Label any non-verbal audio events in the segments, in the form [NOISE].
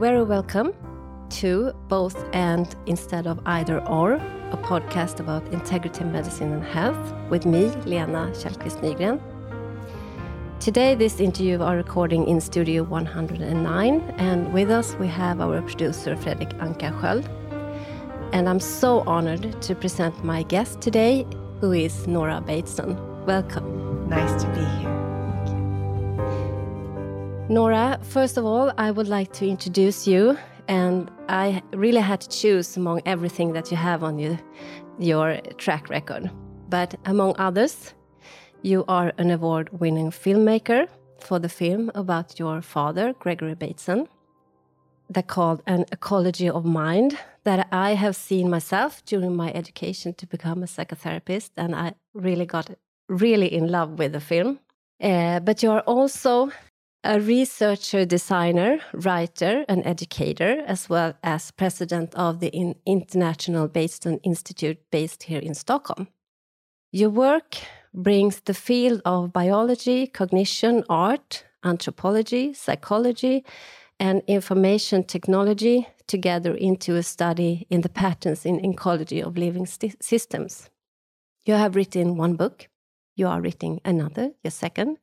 Very welcome to both and instead of either or, a podcast about integrity, medicine and health with me, Lena Källqvist Nygren. Today, this interview are recording in Studio 109, and with us we have our producer Fredrik Anka. And I'm so honored to present my guest today, who is Nora Bateson. Welcome. Nice to be here. Nora, first of all, I would like to introduce you. And I really had to choose among everything that you have on your, your track record. But among others, you are an award winning filmmaker for the film about your father, Gregory Bateson, that called An Ecology of Mind, that I have seen myself during my education to become a psychotherapist. And I really got really in love with the film. Uh, but you are also a researcher, designer, writer, and educator, as well as president of the in International Bateson Institute based here in Stockholm. Your work brings the field of biology, cognition, art, anthropology, psychology, and information technology together into a study in the patterns in ecology of living systems. You have written one book, you are writing another, your second,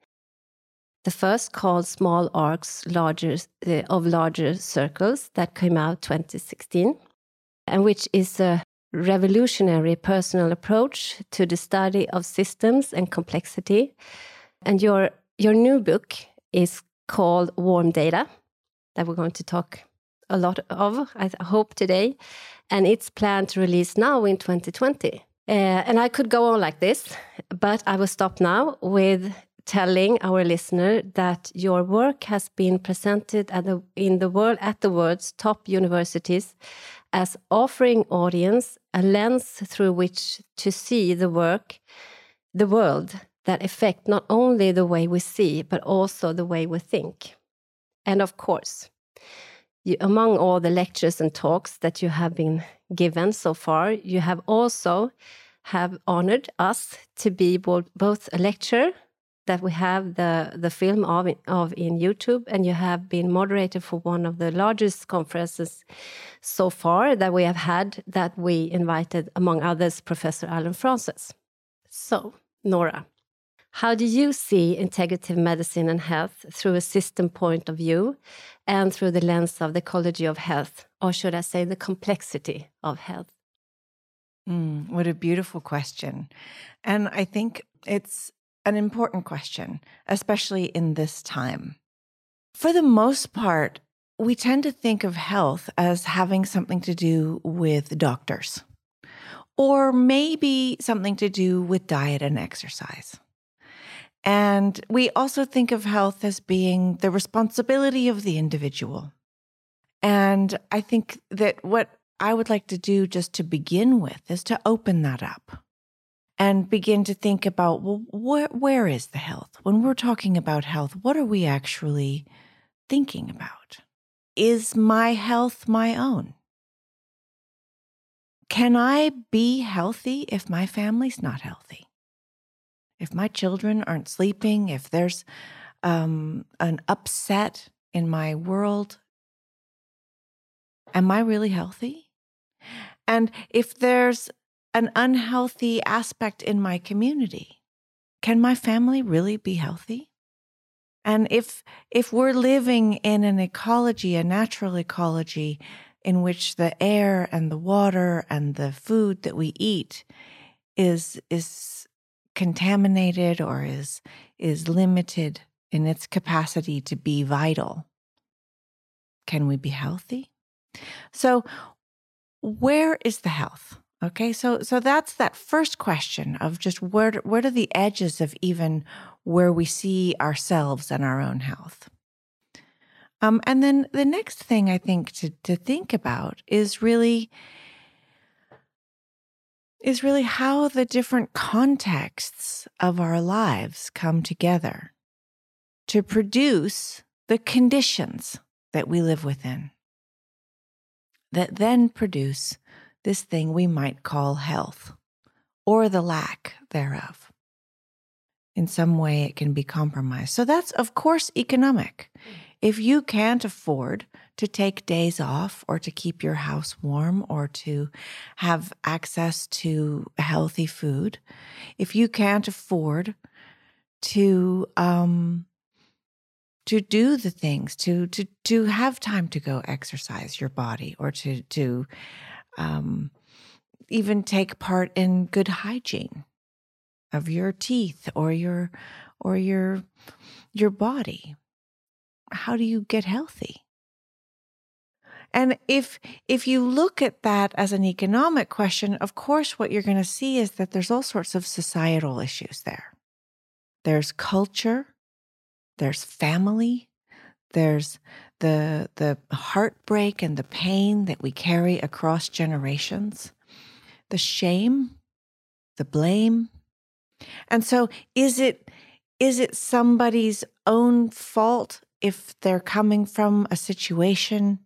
the first called Small Arcs larger, uh, of Larger Circles that came out 2016, and which is a revolutionary personal approach to the study of systems and complexity. And your, your new book is called Warm Data, that we're going to talk a lot of, I hope, today. And it's planned to release now in 2020. Uh, and I could go on like this, but I will stop now with telling our listener that your work has been presented at the, in the world at the world's top universities as offering audience a lens through which to see the work, the world that affect not only the way we see but also the way we think. And of course, you, among all the lectures and talks that you have been given so far, you have also have honored us to be both a lecturer that we have the the film of of in YouTube, and you have been moderator for one of the largest conferences so far that we have had. That we invited, among others, Professor Allen Frances. So, Nora, how do you see integrative medicine and health through a system point of view, and through the lens of the ecology of health, or should I say, the complexity of health? Mm, what a beautiful question. And I think it's an important question, especially in this time. For the most part, we tend to think of health as having something to do with doctors, or maybe something to do with diet and exercise. And we also think of health as being the responsibility of the individual. And I think that what I would like to do just to begin with is to open that up and begin to think about well where, is the health? When we're talking about health what are we actually thinking about? Is my health my own? Can i be healthy if my family's not healthy? If my children aren't sleeping if there's um, an upset in my world am i really healthy? And if there's an unhealthy aspect in my community? Can my family really be healthy? And if if we're living in an ecology, a natural ecology in which the air and the water and the food that we eat is is contaminated or is is limited in its capacity to be vital, can we be healthy? So where is the health? Okay, so so that's that first question of just where where are the edges of even where we see ourselves and our own health. Um, and then the next thing I think to to think about is really is really how the different contexts of our lives come together to produce the conditions that we live within that then produce this thing we might call health, or the lack thereof. In some way, it can be compromised. So that's, of course, economic. if you can't afford to take days off or to keep your house warm or to have access to healthy food, if you can't afford to um, to do the things to to to have time to go exercise your body or to to um, even take part in good hygiene of your teeth or your or your your body. How do you get healthy? And if if you look at that as an economic question of course what you're going to see is that there's all sorts of societal issues there. There's culture there's family there's the the heartbreak and the pain that we carry across generations the shame the blame. And so is it is it somebody's own fault if they're coming from a situation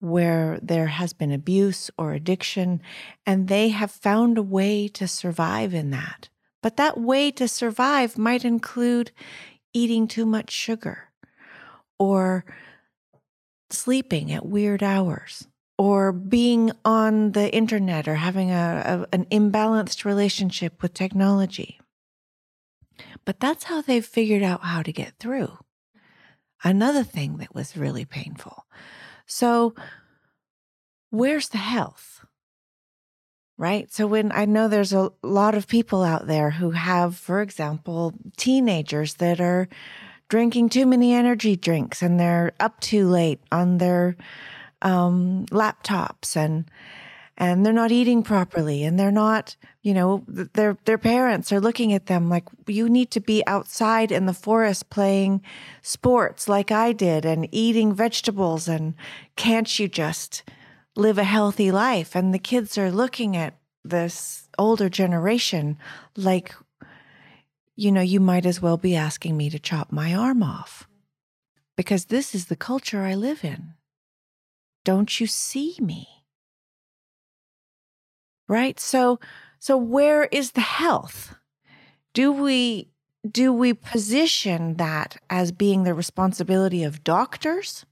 where there has been abuse or addiction and they have found a way to survive in that? But that way to survive might include eating too much sugar or sleeping at weird hours or being on the internet or having a, a, an imbalanced relationship with technology. But that's how they've figured out how to get through. Another thing that was really painful. So, where's the health? Right? So, when I know there's a lot of people out there who have, for example, teenagers that are drinking too many energy drinks and they're up too late on their um, laptops and and they're not eating properly and they're not you know their their parents are looking at them like you need to be outside in the forest playing sports like I did and eating vegetables and can't you just live a healthy life? And the kids are looking at this older generation like you know you might as well be asking me to chop my arm off because this is the culture I live in don't you see me? Right? So so where is the health? Do we do we position that as being the responsibility of doctors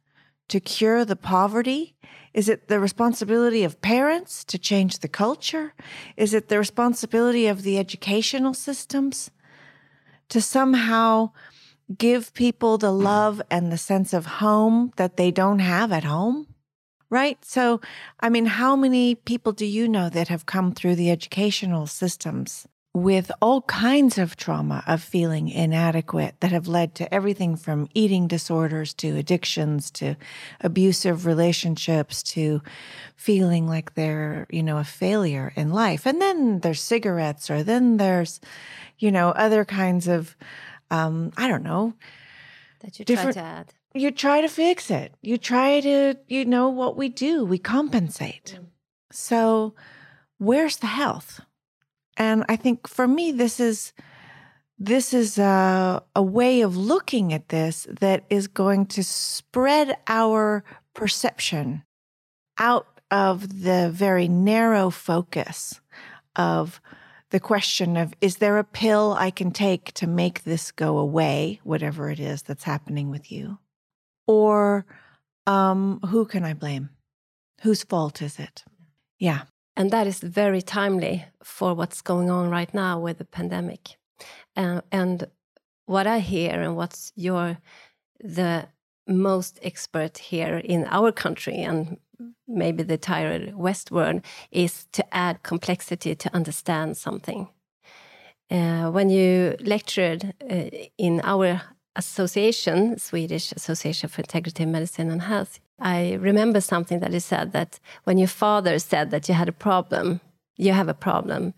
to cure the poverty? Is it the responsibility of parents to change the culture? Is it the responsibility of the educational systems to somehow give people the mm-hmm. love and the sense of home that they don't have at home? Right. So, I mean, how many people do you know that have come through the educational systems with all kinds of trauma of feeling inadequate that have led to everything from eating disorders to addictions to abusive relationships to feeling like they're, you know, a failure in life. And then there's cigarettes or then there's, you know, other kinds of, um, I don't know. That you try to add you try to fix it. You try to, you know, what we do, we compensate. Mm. So, where's the health? And I think for me, this is this is a, a way of looking at this that is going to spread our perception out of the very narrow focus of the question of is there a pill I can take to make this go away, whatever it is that's happening with you? Or um, who can I blame? Whose fault is it? Yeah. And that is very timely for what's going on right now with the pandemic. Uh, and what I hear and what's your the most expert here in our country and maybe the entire West world is to add complexity to understand something. Uh, when you lectured uh, in our association, Swedish Association for Integrative Medicine and Health, I remember something that you said that when your father said that you had a problem, you have a problem,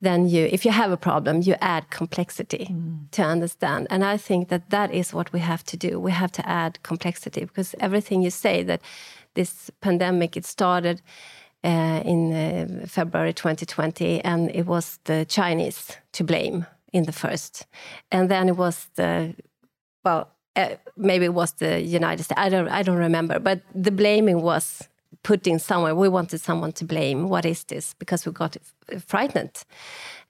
then you, if you have a problem, you add complexity mm. to understand. And I think that that is what we have to do. We have to add complexity because everything you say that this pandemic, it started uh, in uh, February 2020, and it was the Chinese to blame in the first. And then it was the well, uh, maybe it was the United States. I don't, I don't remember. But the blaming was putting somewhere. We wanted someone to blame. What is this? Because we got frightened,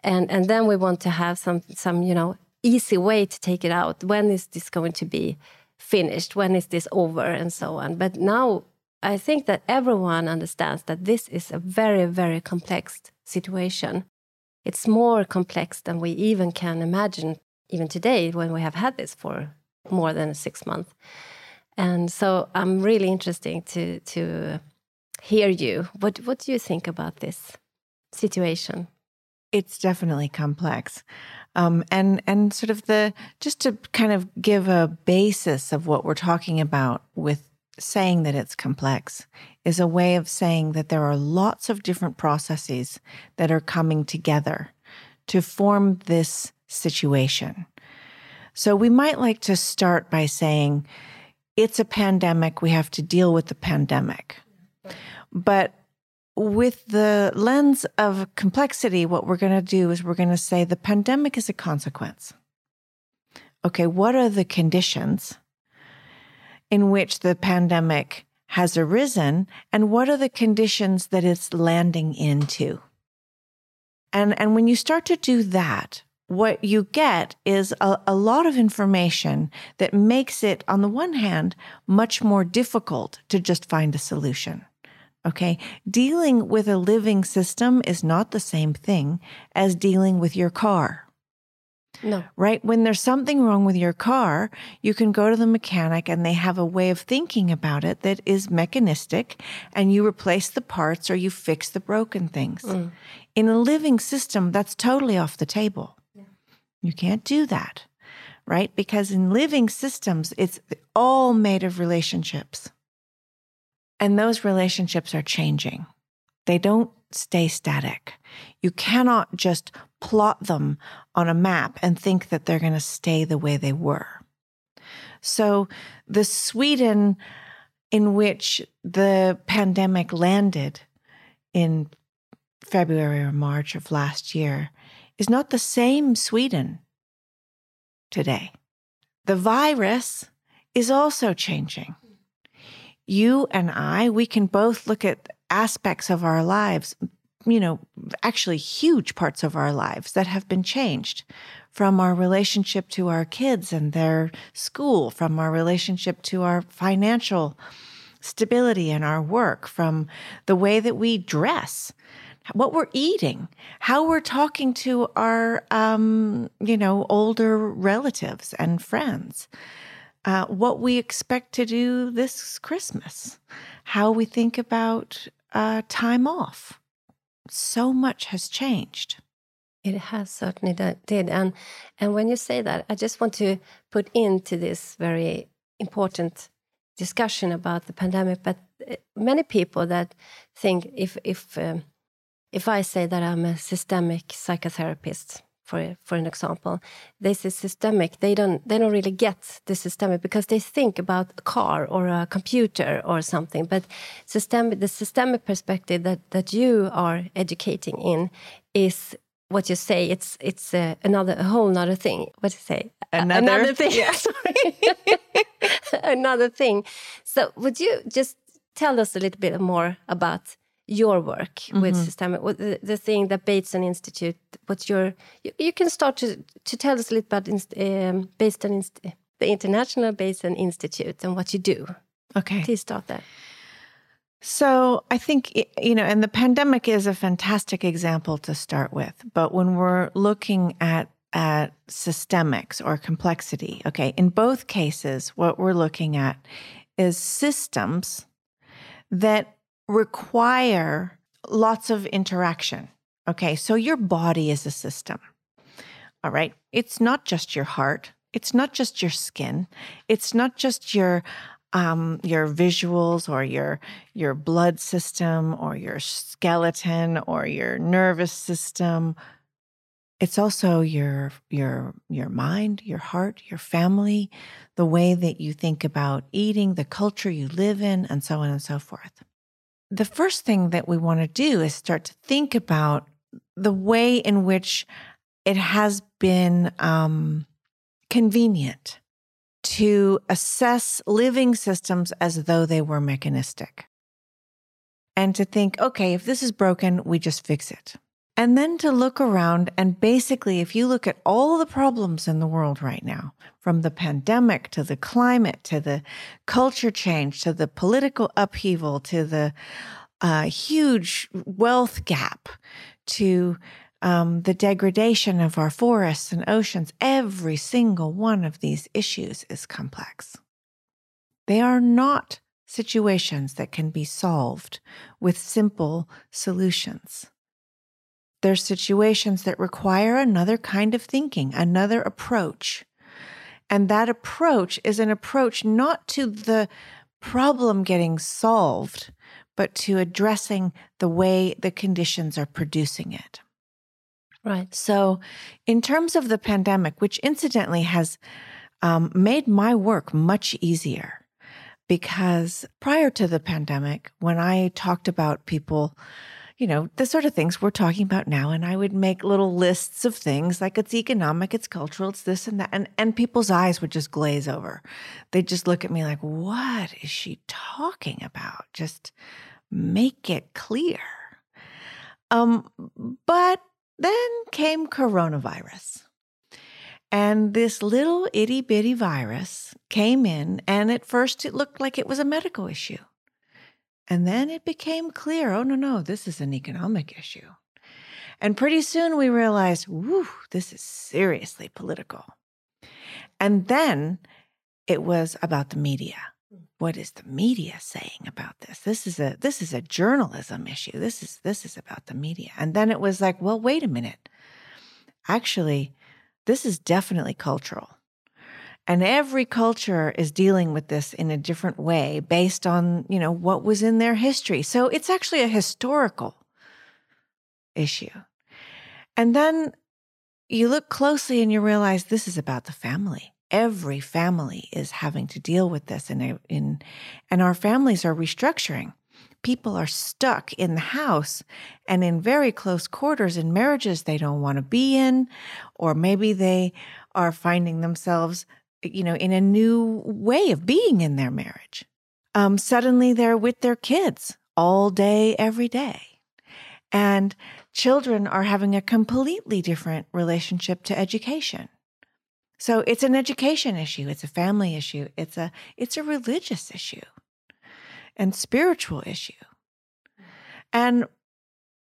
and and then we want to have some some you know easy way to take it out. When is this going to be finished? When is this over? And so on. But now I think that everyone understands that this is a very, very complex situation. It's more complex than we even can imagine, even today, when we have had this for more than six months. And so I'm really interested to to hear you. What what do you think about this situation? It's definitely complex. Um, and and sort of the just to kind of give a basis of what we're talking about with saying that it's complex is a way of saying that there are lots of different processes that are coming together to form this situation. So we might like to start by saying it's a pandemic, we have to deal with the pandemic. But with the lens of complexity, what we're going to do is we're going to say the pandemic is a consequence. Okay, what are the conditions in which the pandemic has arisen, and what are the conditions that it's landing into? And, and when you start to do that, what you get is a, a, lot of information that makes it, on the one hand, much more difficult to just find a solution. Okay. Dealing with a living system is not the same thing as dealing with your car. No. Right? When there's something wrong with your car, you can go to the mechanic and they have a way of thinking about it that is mechanistic and you replace the parts or you fix the broken things. Mm. In a living system, that's totally off the table. You can't do that. Right? Because in living systems, it's all made of relationships. And those relationships are changing. They don't stay static. You cannot just plot them on a map and think that they're going to stay the way they were. So, the Sweden in which the pandemic landed in February or March of last year is not the same Sweden today. The virus is also changing you and I, we can both look at aspects of our lives, you know, actually huge parts of our lives that have been changed from our relationship to our kids and their school, from our relationship to our financial stability and our work, from the way that we dress, what we're eating, how we're talking to our, um, you know, older relatives and friends uh, what we expect to do this Christmas, how we think about uh, time off. So much has changed. It has certainly did, and and when you say that, I just want to put into this very important discussion about the pandemic. But uh, many people that think if if um, if I say that I'm a systemic psychotherapist, for for an example, this is systemic. They don't they don't really get the systemic because they think about a car or a computer or something. But systemic the systemic perspective that that you are educating in is what you say. It's it's uh, another a whole other thing. What do you say? Another, another thing. Yeah. [LAUGHS] [LAUGHS] another thing. So would you just tell us a little bit more about your work mm -hmm. with mm-hmm. systemic the, the, thing that Bateson Institute what's your you, you, can start to to tell us a little about um, based on inst the International Bateson Institute and what you do okay please start there so I think you know and the pandemic is a fantastic example to start with but when we're looking at at systemics or complexity okay in both cases what we're looking at is systems that require lots of interaction. Okay, so your body is a system. All right, it's not just your heart, it's not just your skin, it's not just your um, your visuals or your your blood system or your skeleton or your nervous system. It's also your your your mind, your heart, your family, the way that you think about eating, the culture you live in, and so on and so forth the first thing that we want to do is start to think about the way in which it has been um, convenient to assess living systems as though they were mechanistic. And to think, okay, if this is broken, we just fix it. And then to look around and basically, if you look at all the problems in the world right now, from the pandemic to the climate to the culture change to the political upheaval to the uh, huge wealth gap to um, the degradation of our forests and oceans, every single one of these issues is complex. They are not situations that can be solved with simple solutions. They're situations that require another kind of thinking, another approach. And that approach is an approach not to the problem getting solved, but to addressing the way the conditions are producing it. Right. So, in terms of the pandemic, which incidentally has um, made my work much easier, because prior to the pandemic, when I talked about people you know, the sort of things we're talking about now. And I would make little lists of things like it's economic, it's cultural, it's this and that. And, and people's eyes would just glaze over. They'd just look at me like, what is she talking about? Just make it clear. Um, but then came coronavirus. And this little itty bitty virus came in, and at first it looked like it was a medical issue. And then it became clear oh, no, no, this is an economic issue. And pretty soon we realized, whoo, this is seriously political. And then it was about the media. Hmm. What is the media saying about this? This is a this is a journalism issue. This is this is about the media. And then it was like, well, wait a minute. Actually, this is definitely cultural. And every culture is dealing with this in a different way based on, you know, what was in their history. So it's actually a historical issue. And then you look closely and you realize this is about the family. Every family is having to deal with this in, in and our families are restructuring. People are stuck in the house and in very close quarters in marriages they don't want to be in, or maybe they are finding themselves you know, in a new way of being in their marriage. Um, suddenly they're with their kids all day, every day. And children are having a completely different relationship to education. So it's an education issue, it's a family issue, it's a it's a religious issue and spiritual issue. And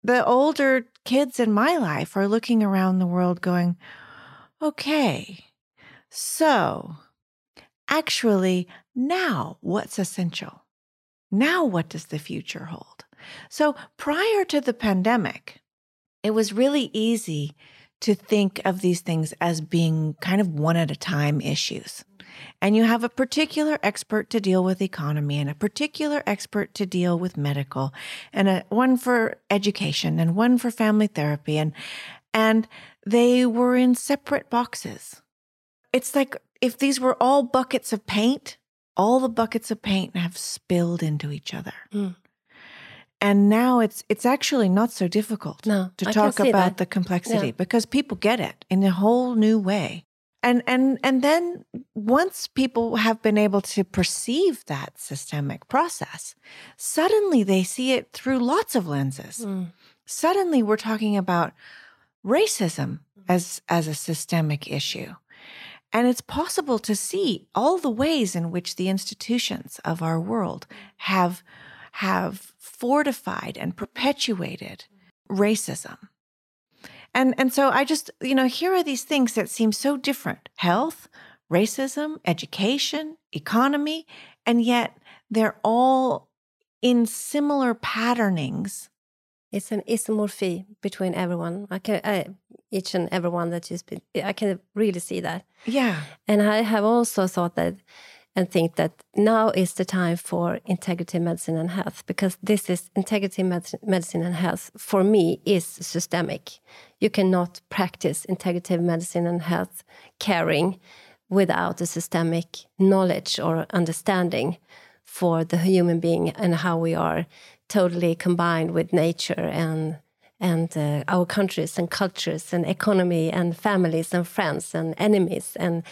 the older kids in my life are looking around the world going, okay, so, actually, now what's essential? Now, what does the future hold? So, prior to the pandemic, it was really easy to think of these things as being kind of one at a time issues. And you have a particular expert to deal with economy and a particular expert to deal with medical and a, one for education and one for family therapy and and they were in separate boxes it's like if these were all buckets of paint, all the buckets of paint have spilled into each other. Mm. And now it's it's actually not so difficult no, to I talk about that. the complexity yeah. because people get it in a whole new way. And and and then once people have been able to perceive that systemic process, suddenly they see it through lots of lenses. Mm. Suddenly we're talking about racism as as a systemic issue and it's possible to see all the ways in which the institutions of our world have, have fortified and perpetuated racism. And, and so I just, you know, here are these things that seem so different health, racism, education, economy, and yet they're all in similar patternings it's an isomorphy between everyone. I can I, each and everyone that you speak. I can really see that. Yeah. And I have also thought that and think that now is the time for integrative medicine and health because this is integrative medicine and health for me is systemic. You cannot practice integrative medicine and health caring without a systemic knowledge or understanding for the human being and how we are totally combined with nature and and uh, our countries and cultures and economy and families and friends and enemies and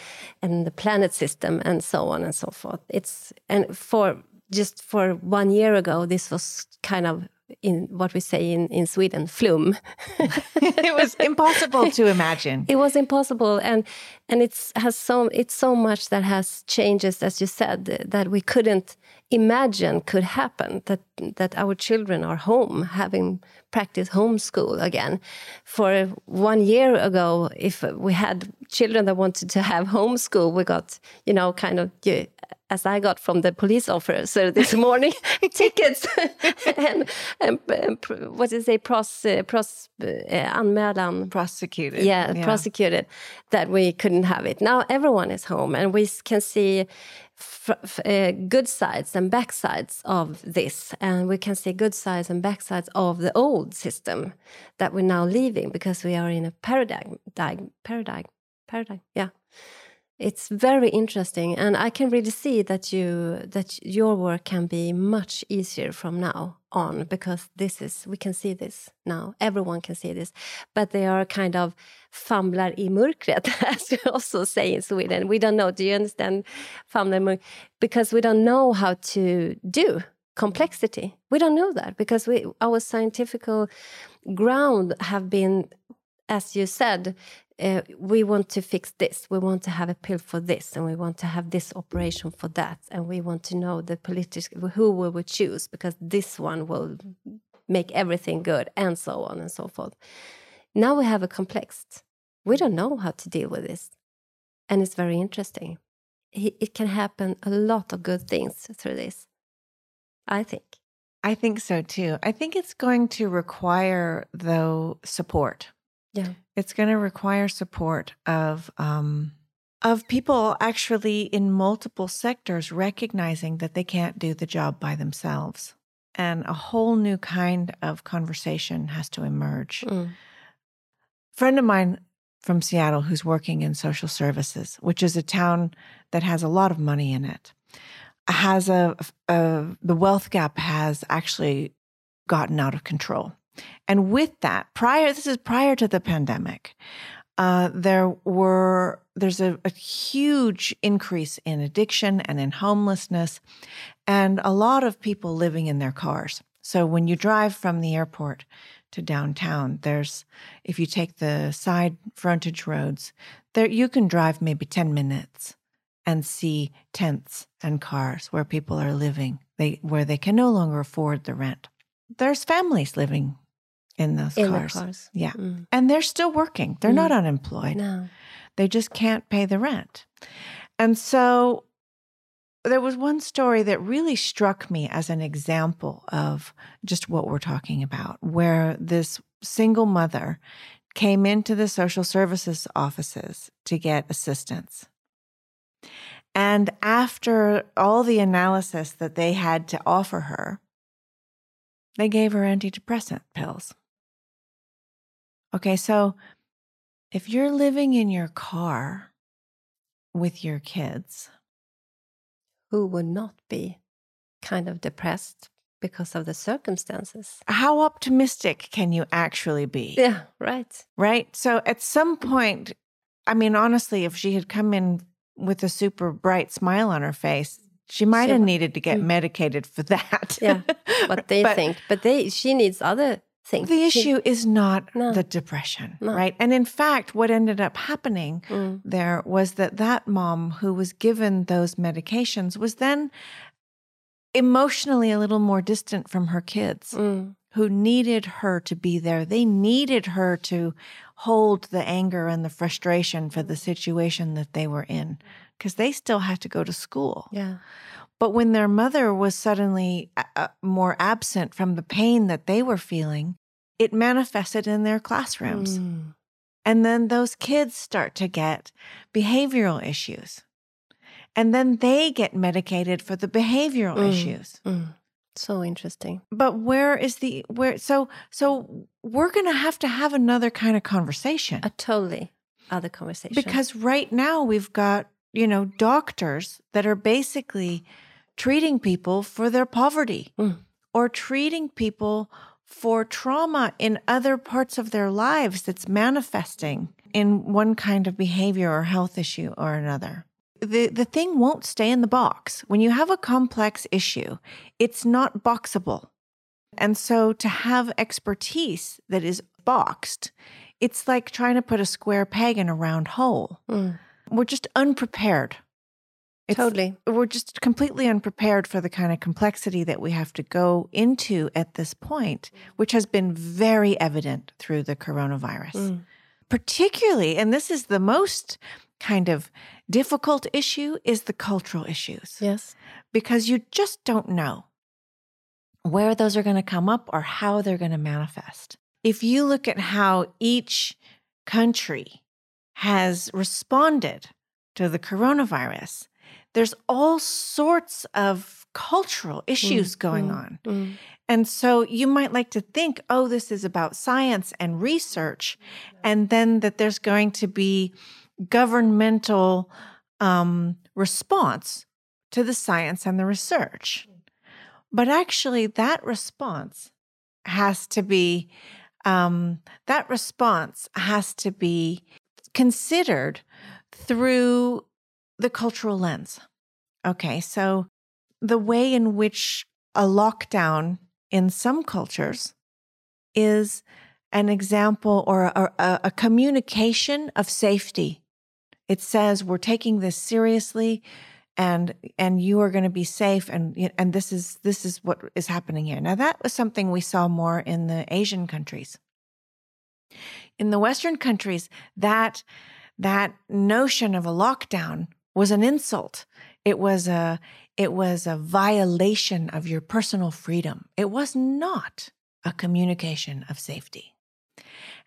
and the planet system and so on and so forth. It's and for just for one year ago, this was kind of in what we say in, in Sweden, flum. [LAUGHS] it was impossible to imagine. It was impossible, and and it's has so it's so much that has changes, as you said, that we couldn't imagine could happen. That that our children are home having practice homeschool again. For one year ago, if we had children that wanted to have homeschool, we got you know kind of as I got from the police officer this [LAUGHS] morning, [LAUGHS] tickets [LAUGHS] and, and, and, what did they pros, uh, pros, uh, anmälan prosecuted. Yeah, yeah, prosecuted that we couldn't have it. Now everyone is home, and we can see uh, good sides and backsides of this, and we can see good sides and backsides of the old system that we're now leaving because we are in a paradigm, paradigm, paradigm. Yeah it's very interesting and i can really see that you that your work can be much easier from now on because this is we can see this now. Everyone can see this. But they are kind of famlar i mörkret [LAUGHS] as we also say in sweden. We don't know. Do you understand famlar because we don't know how to do complexity. We don't know that because we our scientific ground have been as you said uh, we want to fix this, we want to have a pill for this, and we want to have this operation for that, and we want to know the political who we will choose because this one will make everything good, and so on and so forth. Now we have a complex. We don't know how to deal with this, and it's very interesting. It can happen a lot of good things through this. I think. I think so too. I think it's going to require, though, support yeah. It's going to require support of um, of people actually in multiple sectors recognizing that they can't do the job by themselves. And a whole new kind of conversation has to emerge. Mm. A friend of mine from Seattle who's working in social services, which is a town that has a lot of money in it, has a, a the wealth gap has actually gotten out of control. And with that, prior, this is prior to the pandemic, uh, there were there's a, a, huge increase in addiction and in homelessness, and a lot of people living in their cars. So when you drive from the airport to downtown, there's if you take the side frontage roads, there you can drive maybe ten minutes and see tents and cars where people are living, they where they can no longer afford the rent. There's families living in those in cars. cars. Yeah. Mm. And they're still working. They're mm. not unemployed. No. They just can't pay the rent. And so there was one story that really struck me as an example of just what we're talking about, where this single mother came into the social services offices to get assistance. And after all the analysis that they had to offer her, they gave her antidepressant pills. Okay, so if you're living in your car with your kids, who would not be kind of depressed because of the circumstances. How optimistic can you actually be? Yeah, right. Right. So at some point, I mean, honestly, if she had come in with a super bright smile on her face, she might have needed to get mm. medicated for [LAUGHS] that. Yeah, what they but, think. But they, she needs other thing. The issue is not no. the depression, no. right? And in fact, what ended up happening mm. there was that that mom who was given those medications was then emotionally a little more distant from her kids. Mm. Who needed her to be there. They needed her to hold the anger and the frustration for the situation that they were in because they still had to go to school. Yeah. But when their mother was suddenly uh, uh, more absent from the pain that they were feeling, it manifested in their classrooms. Mm. And then those kids start to get behavioral issues. And then they get medicated for the behavioral mm. issues. Mm. So interesting. But where is the where so so we're going to have to have another kind of conversation. A totally other conversation. Because right now we've got, you know, doctors that are basically treating people for their poverty mm. or treating people for trauma in other parts of their lives that's manifesting in one kind of behavior or health issue or another. The, the thing won't stay in the box. When you have a complex issue, it's not boxable. And so to have expertise that is boxed, it's like trying to put a square peg in a round hole. Mm. We're just unprepared. It's- Totally. We're just completely unprepared for the kind of complexity that we have to go into at this point, which has been very evident through the coronavirus. Mm. Particularly, and this is the most kind of difficult issue, is the cultural issues Yes. because you just don't know where those are going to come up or how they're going to manifest. If you look at how each country has responded to the coronavirus, there's all sorts of cultural issues going mm, on. Mm. And so you might like to think, oh, this is about science and research, and then that there's going to be governmental um, response to the science and the research. But actually, that response has to be um, that response has to be considered through the cultural lens. Okay, so the way in which a lockdown in some cultures is an example or a, a, a communication of safety. It says we're taking this seriously and and you are going to be safe and and this is this is what is happening here. Now that was something we saw more in the Asian countries. In the western countries that that notion of a lockdown was an insult. It was a it was a violation of your personal freedom. It was not a communication of safety.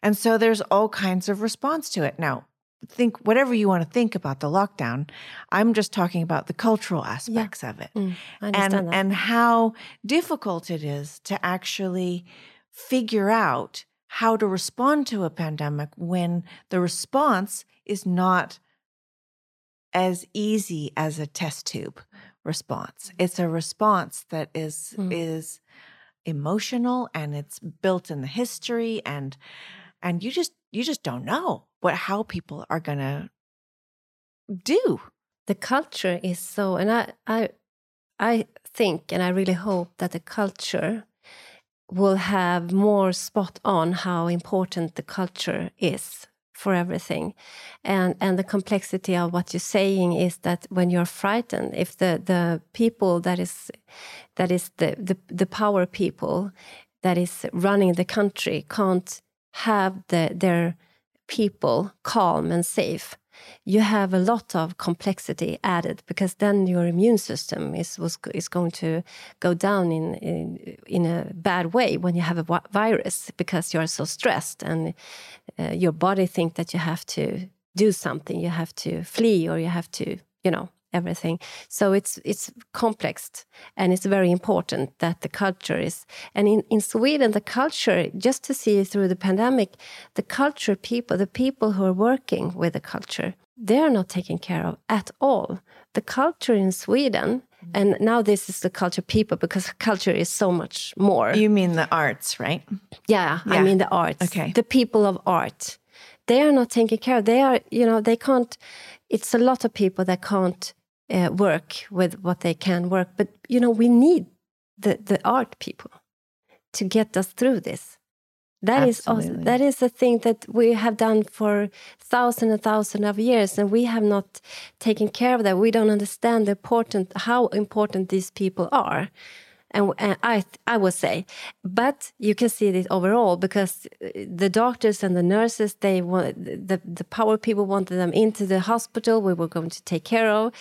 And so there's all kinds of response to it. Now, think whatever you want to think about the lockdown. I'm just talking about the cultural aspects of it Mm. And that. and how difficult it is to actually figure out how to respond to a pandemic when the response is not as easy as a test tube response. It's a response that is Mm. is emotional and it's built in the history and and you just you just don't know what how people are going to do. the culture is so and i i i think and i really hope that the culture will have more spot on how important the culture is for everything and and the complexity of what you're saying is that when you're frightened if the the people that is that is the the, the power people that is running the country can't have the, their people calm and safe you have a lot of complexity added because then your immune system is was is going to go down in in, in a bad way when you have a virus because you are so stressed and uh, your body think that you have to do something. You have to flee or you have to you know everything so it's it's complex and it's very important that the culture is and in in Sweden the culture just to see through the pandemic the culture people the people who are working with the culture they are not taken care of at all the culture in Sweden mm-hmm. and now this is the culture people because culture is so much more You mean the arts, right? yeah, I mean the arts. Okay. The people of art. They are not taken care of. They are, you know, they can't. It's a lot of people that can't uh, work with what they can work. But you know, we need the the art people to get us through this. That is also, Absolutely. that is a thing that we have done for thousand and thousand of years, and we have not taken care of that. We don't understand the important how important these people are and, and I I would say, but you can see this overall because uh, the doctors and the nurses they want the the power people wanted them into the hospital. We were going to take care of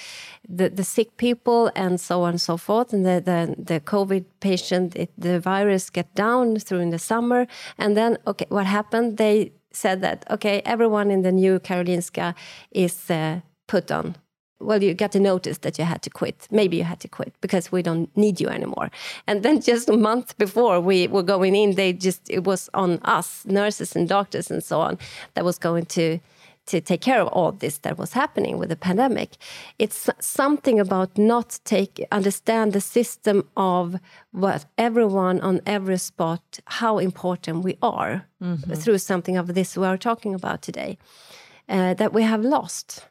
the the sick people and so on and so forth. And the the, the COVID patient, it, the virus get down through in the summer, and then okay, what happened? They said that okay, everyone in the new Karolinska is uh, put on well, you got a notice that you had to quit. Maybe you had to quit because we don't need you anymore. And then [LAUGHS] just a month before we were going in, they just it was on us, nurses and doctors and so on, that was going to to take care of all this that was happening with the pandemic. It's something about not take understand the system of what everyone on every spot, how important we are through something of this we are talking about today, uh, that we have lost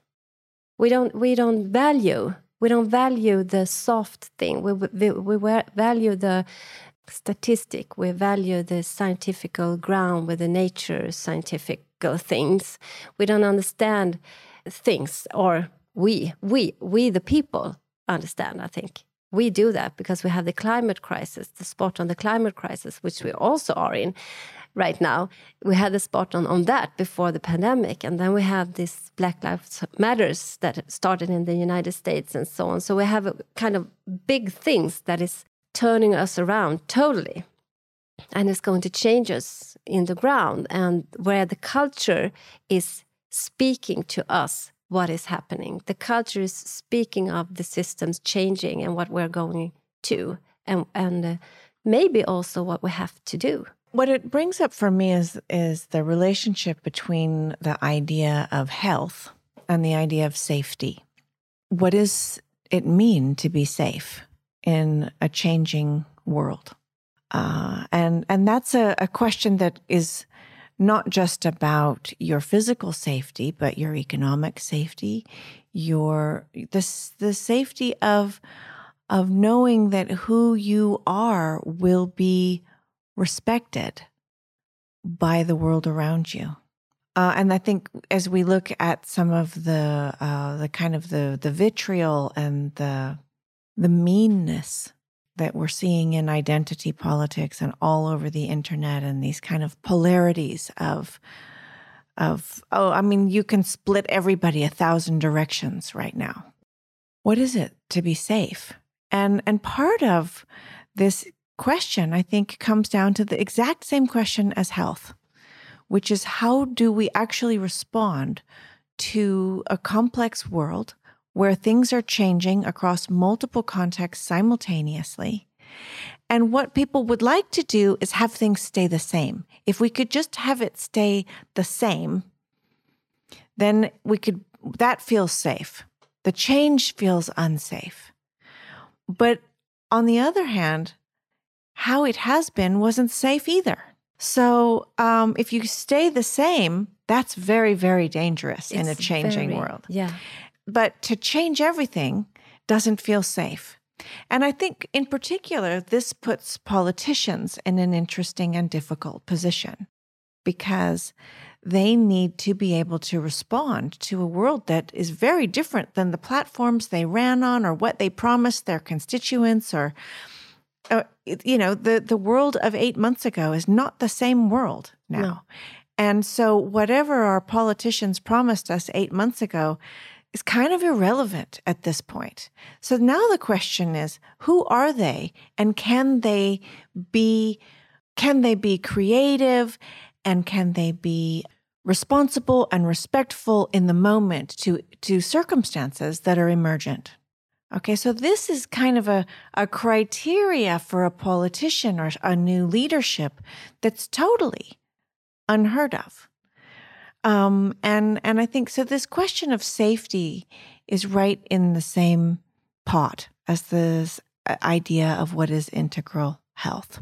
we don't we don't value we don't value the soft thing we we, we value the statistic. We value the scientific ground with the nature scientific things. We don't understand things, or we, we, we, the people, understand. I think we do that because we have the climate crisis, the spot on the climate crisis, which we also are in right now. We had the spot on, on that before the pandemic. And then we have this Black Lives Matters that started in the United States and so on. So we have a kind of big things that is turning us around totally. And it's going to change us in the ground and where the culture is speaking to us what is happening. The culture is speaking of the systems changing and what we're going to, and and uh, maybe also what we have to do. What it brings up for me is is the relationship between the idea of health and the idea of safety. What does it mean to be safe in a changing world? Uh, and and that's a, a question that is not just about your physical safety, but your economic safety, your the the safety of of knowing that who you are will be respected by the world around you. Uh, and I think as we look at some of the uh, the kind of the the vitriol and the the meanness that we're seeing in identity politics and all over the internet and these kind of polarities of of oh i mean you can split everybody a thousand directions right now what is it to be safe and and part of this question i think comes down to the exact same question as health which is how do we actually respond to a complex world where things are changing across multiple contexts simultaneously. And what people would like to do is have things stay the same. If we could just have it stay the same, then we could, that feels safe. The change feels unsafe. But on the other hand, how it has been wasn't safe either. So um, if you stay the same, that's very, very dangerous it's in a changing very, world. Yeah. But to change everything doesn't feel safe. And I think, in particular, this puts politicians in an interesting and difficult position because they need to be able to respond to a world that is very different than the platforms they ran on or what they promised their constituents or uh, you know the the world of 8 months ago is not the same world now. No. And so whatever our politicians promised us 8 months ago is kind of irrelevant at this point. So now the question is, who are they and can they be can they be creative and can they be responsible and respectful in the moment to to circumstances that are emergent? Okay, so this is kind of a, a criteria for a politician or a new leadership that's totally unheard of. Um, and and I think so. This question of safety is right in the same pot as this uh, idea of what is integral health,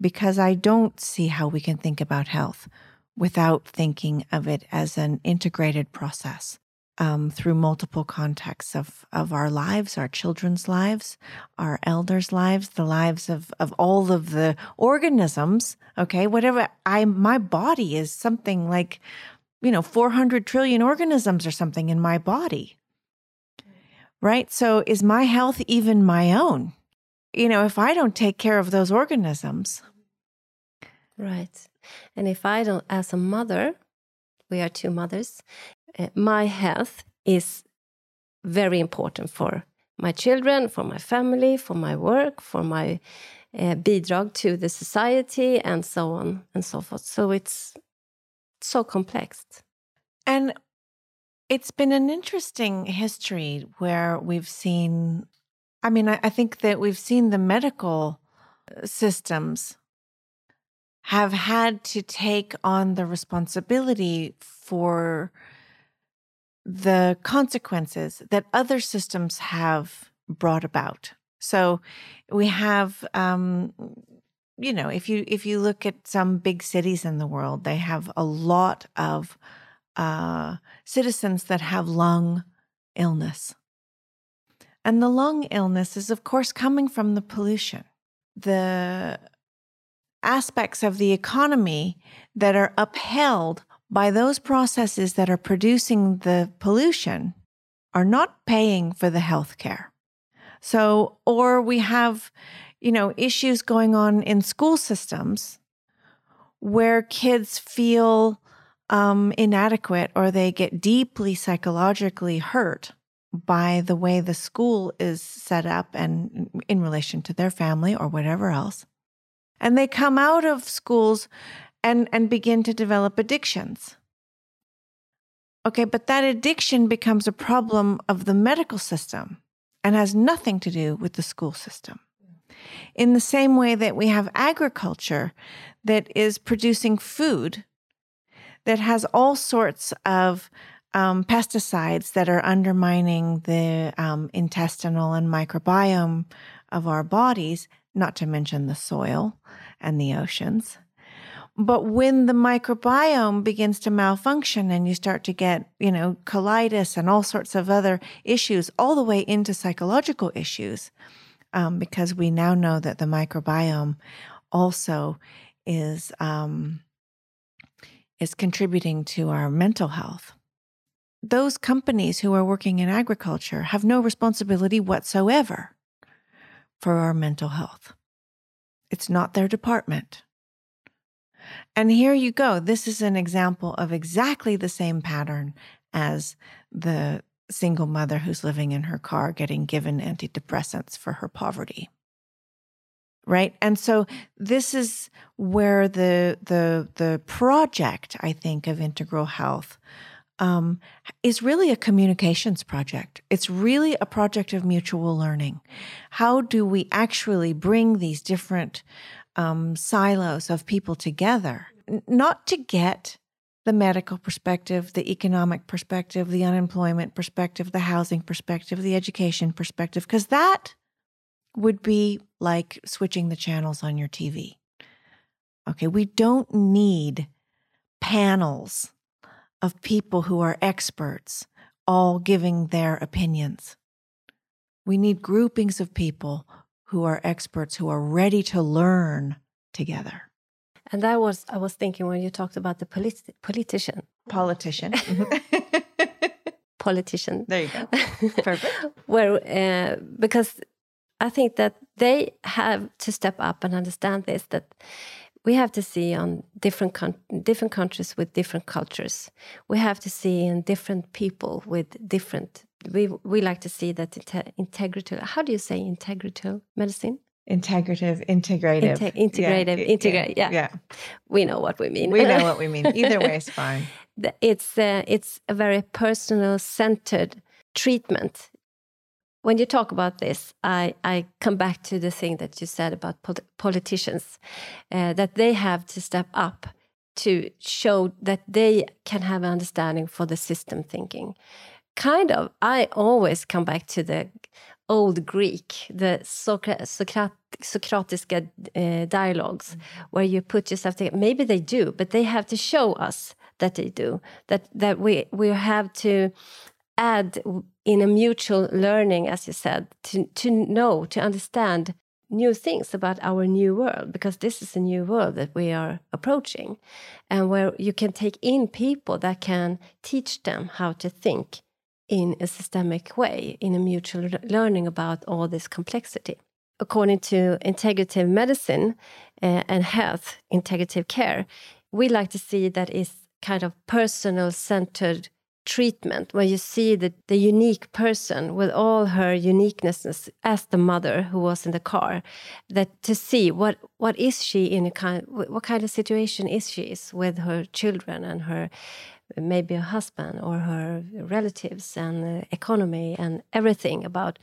because I don't see how we can think about health without thinking of it as an integrated process um, through multiple contexts of, of our lives, our children's lives, our elders' lives, the lives of, of all of the organisms. Okay, whatever I my body is something like you know, 400 trillion organisms or something in my body. Right? So is my health even my own? You know, if I don't take care of those organisms. Right. And if I don't, as a mother, we are two mothers, uh, my health is very important for my children, for my family, for my work, for my uh, bidrag to the society, and so on and so forth. So it's so complex. And it's been an interesting history where we've seen, I mean, I, I think that we've seen the medical uh, systems have had to take on the responsibility for the consequences that other systems have brought about. So we have um, you know, if you if you look at some big cities in the world, they have a lot of uh, citizens that have lung illness, and the lung illness is, of course, coming from the pollution the aspects of the economy that are upheld by those processes that are producing the pollution are not paying for the health care. So, or we have, you know, issues going on in school systems where kids feel um, inadequate or they get deeply psychologically hurt by the way the school is set up and in relation to their family or whatever else. And they come out of schools and, and begin to develop addictions. Okay, but that addiction becomes a problem of the medical system and has nothing to do with the school system. In the same way that we have agriculture that is producing food that has all sorts of um, pesticides that are undermining the um, intestinal and microbiome of our bodies, not to mention the soil and the oceans. But when the microbiome begins to malfunction and you start to get, you know, colitis and all sorts of other issues, all the way into psychological issues, um, because we now know that the microbiome also is um, is contributing to our mental health. Those companies who are working in agriculture have no responsibility whatsoever for our mental health. It's not their department. And here you go. This is an example of exactly the same pattern as the single mother who's living in her car getting given antidepressants for her poverty. Right? And so this is where the the the project I think of integral health um, is really a communications project. It's really a project of mutual learning. How do we actually bring these different um, silos of people together, not to get the medical perspective, the economic perspective, the unemployment perspective, the housing perspective, the education perspective, because that would be like switching the channels on your TV. Okay, we don't need panels of people who are experts all giving their opinions. We need groupings of people who are experts who are ready to learn together. And that was I was thinking when you talked about the politi- politician. Politician. [LAUGHS] politician. There you go. [LAUGHS] Perfect. Where uh, because I think that they have to step up and understand this that we have to see on different different countries with different cultures. We have to see in different people with different we we like to see that integrative. How do you say integrative medicine? Integrative, integrative, Inte integrative, yeah, integrate. Yeah. yeah, we know what we mean. We know what we mean. Either way is fine. [LAUGHS] It's uh, it's a very personal centered treatment. When you talk about this, I, I come back to the thing that you said about politicians, uh, that they have to step up to show that they can have an understanding for the system thinking kind of i always come back to the old greek the Socrat Socrat socratiska uh, dialogues mm -hmm. where you put yourself together maybe they do but they have to show us that they do that that we we have to add in a mutual learning as you said to to know to understand new things about our new world because this is a new world that we are approaching and where you can take in people that can teach them how to think in a systemic way, in a mutual learning about all this complexity. According to integrative medicine uh, and health, integrative care, we like to see that is kind of personal centered treatment where you see the, the unique person with all her uniquenesses as the mother who was in the car that to see what what is she in a kind what kind of situation is she is with her children and her maybe her husband or her relatives and economy and everything about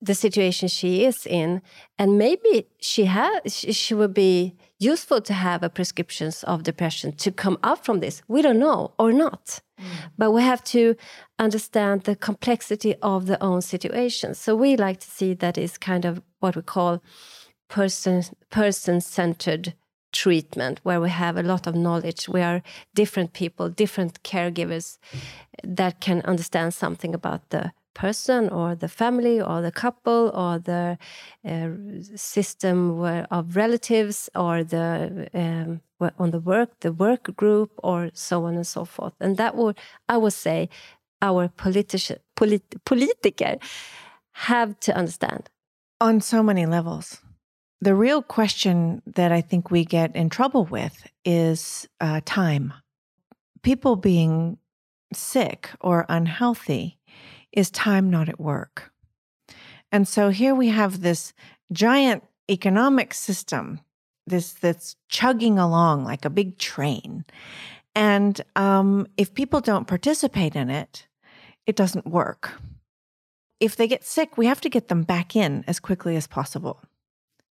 the situation she is in. And maybe she has she would be useful to have a prescriptions of depression to come up from this. We don't know or not. Mm. but we have to understand the complexity of the own situation. So we like to see that is kind of what we call person person centered treatment where we have a lot of knowledge. We are different people, different caregivers that can understand something about the person or the family or the couple or the uh, system of relatives or the um, on the work the work group or so on and so forth. And that would i would say our politici- polit- politiker have to understand. On so many levels the real question that i think we get in trouble with is uh, time people being sick or unhealthy is time not at work. And so here we have this giant economic system, this that's chugging along like a big train. And um, if people don't participate in it, it doesn't work. If they get sick, we have to get them back in as quickly as possible.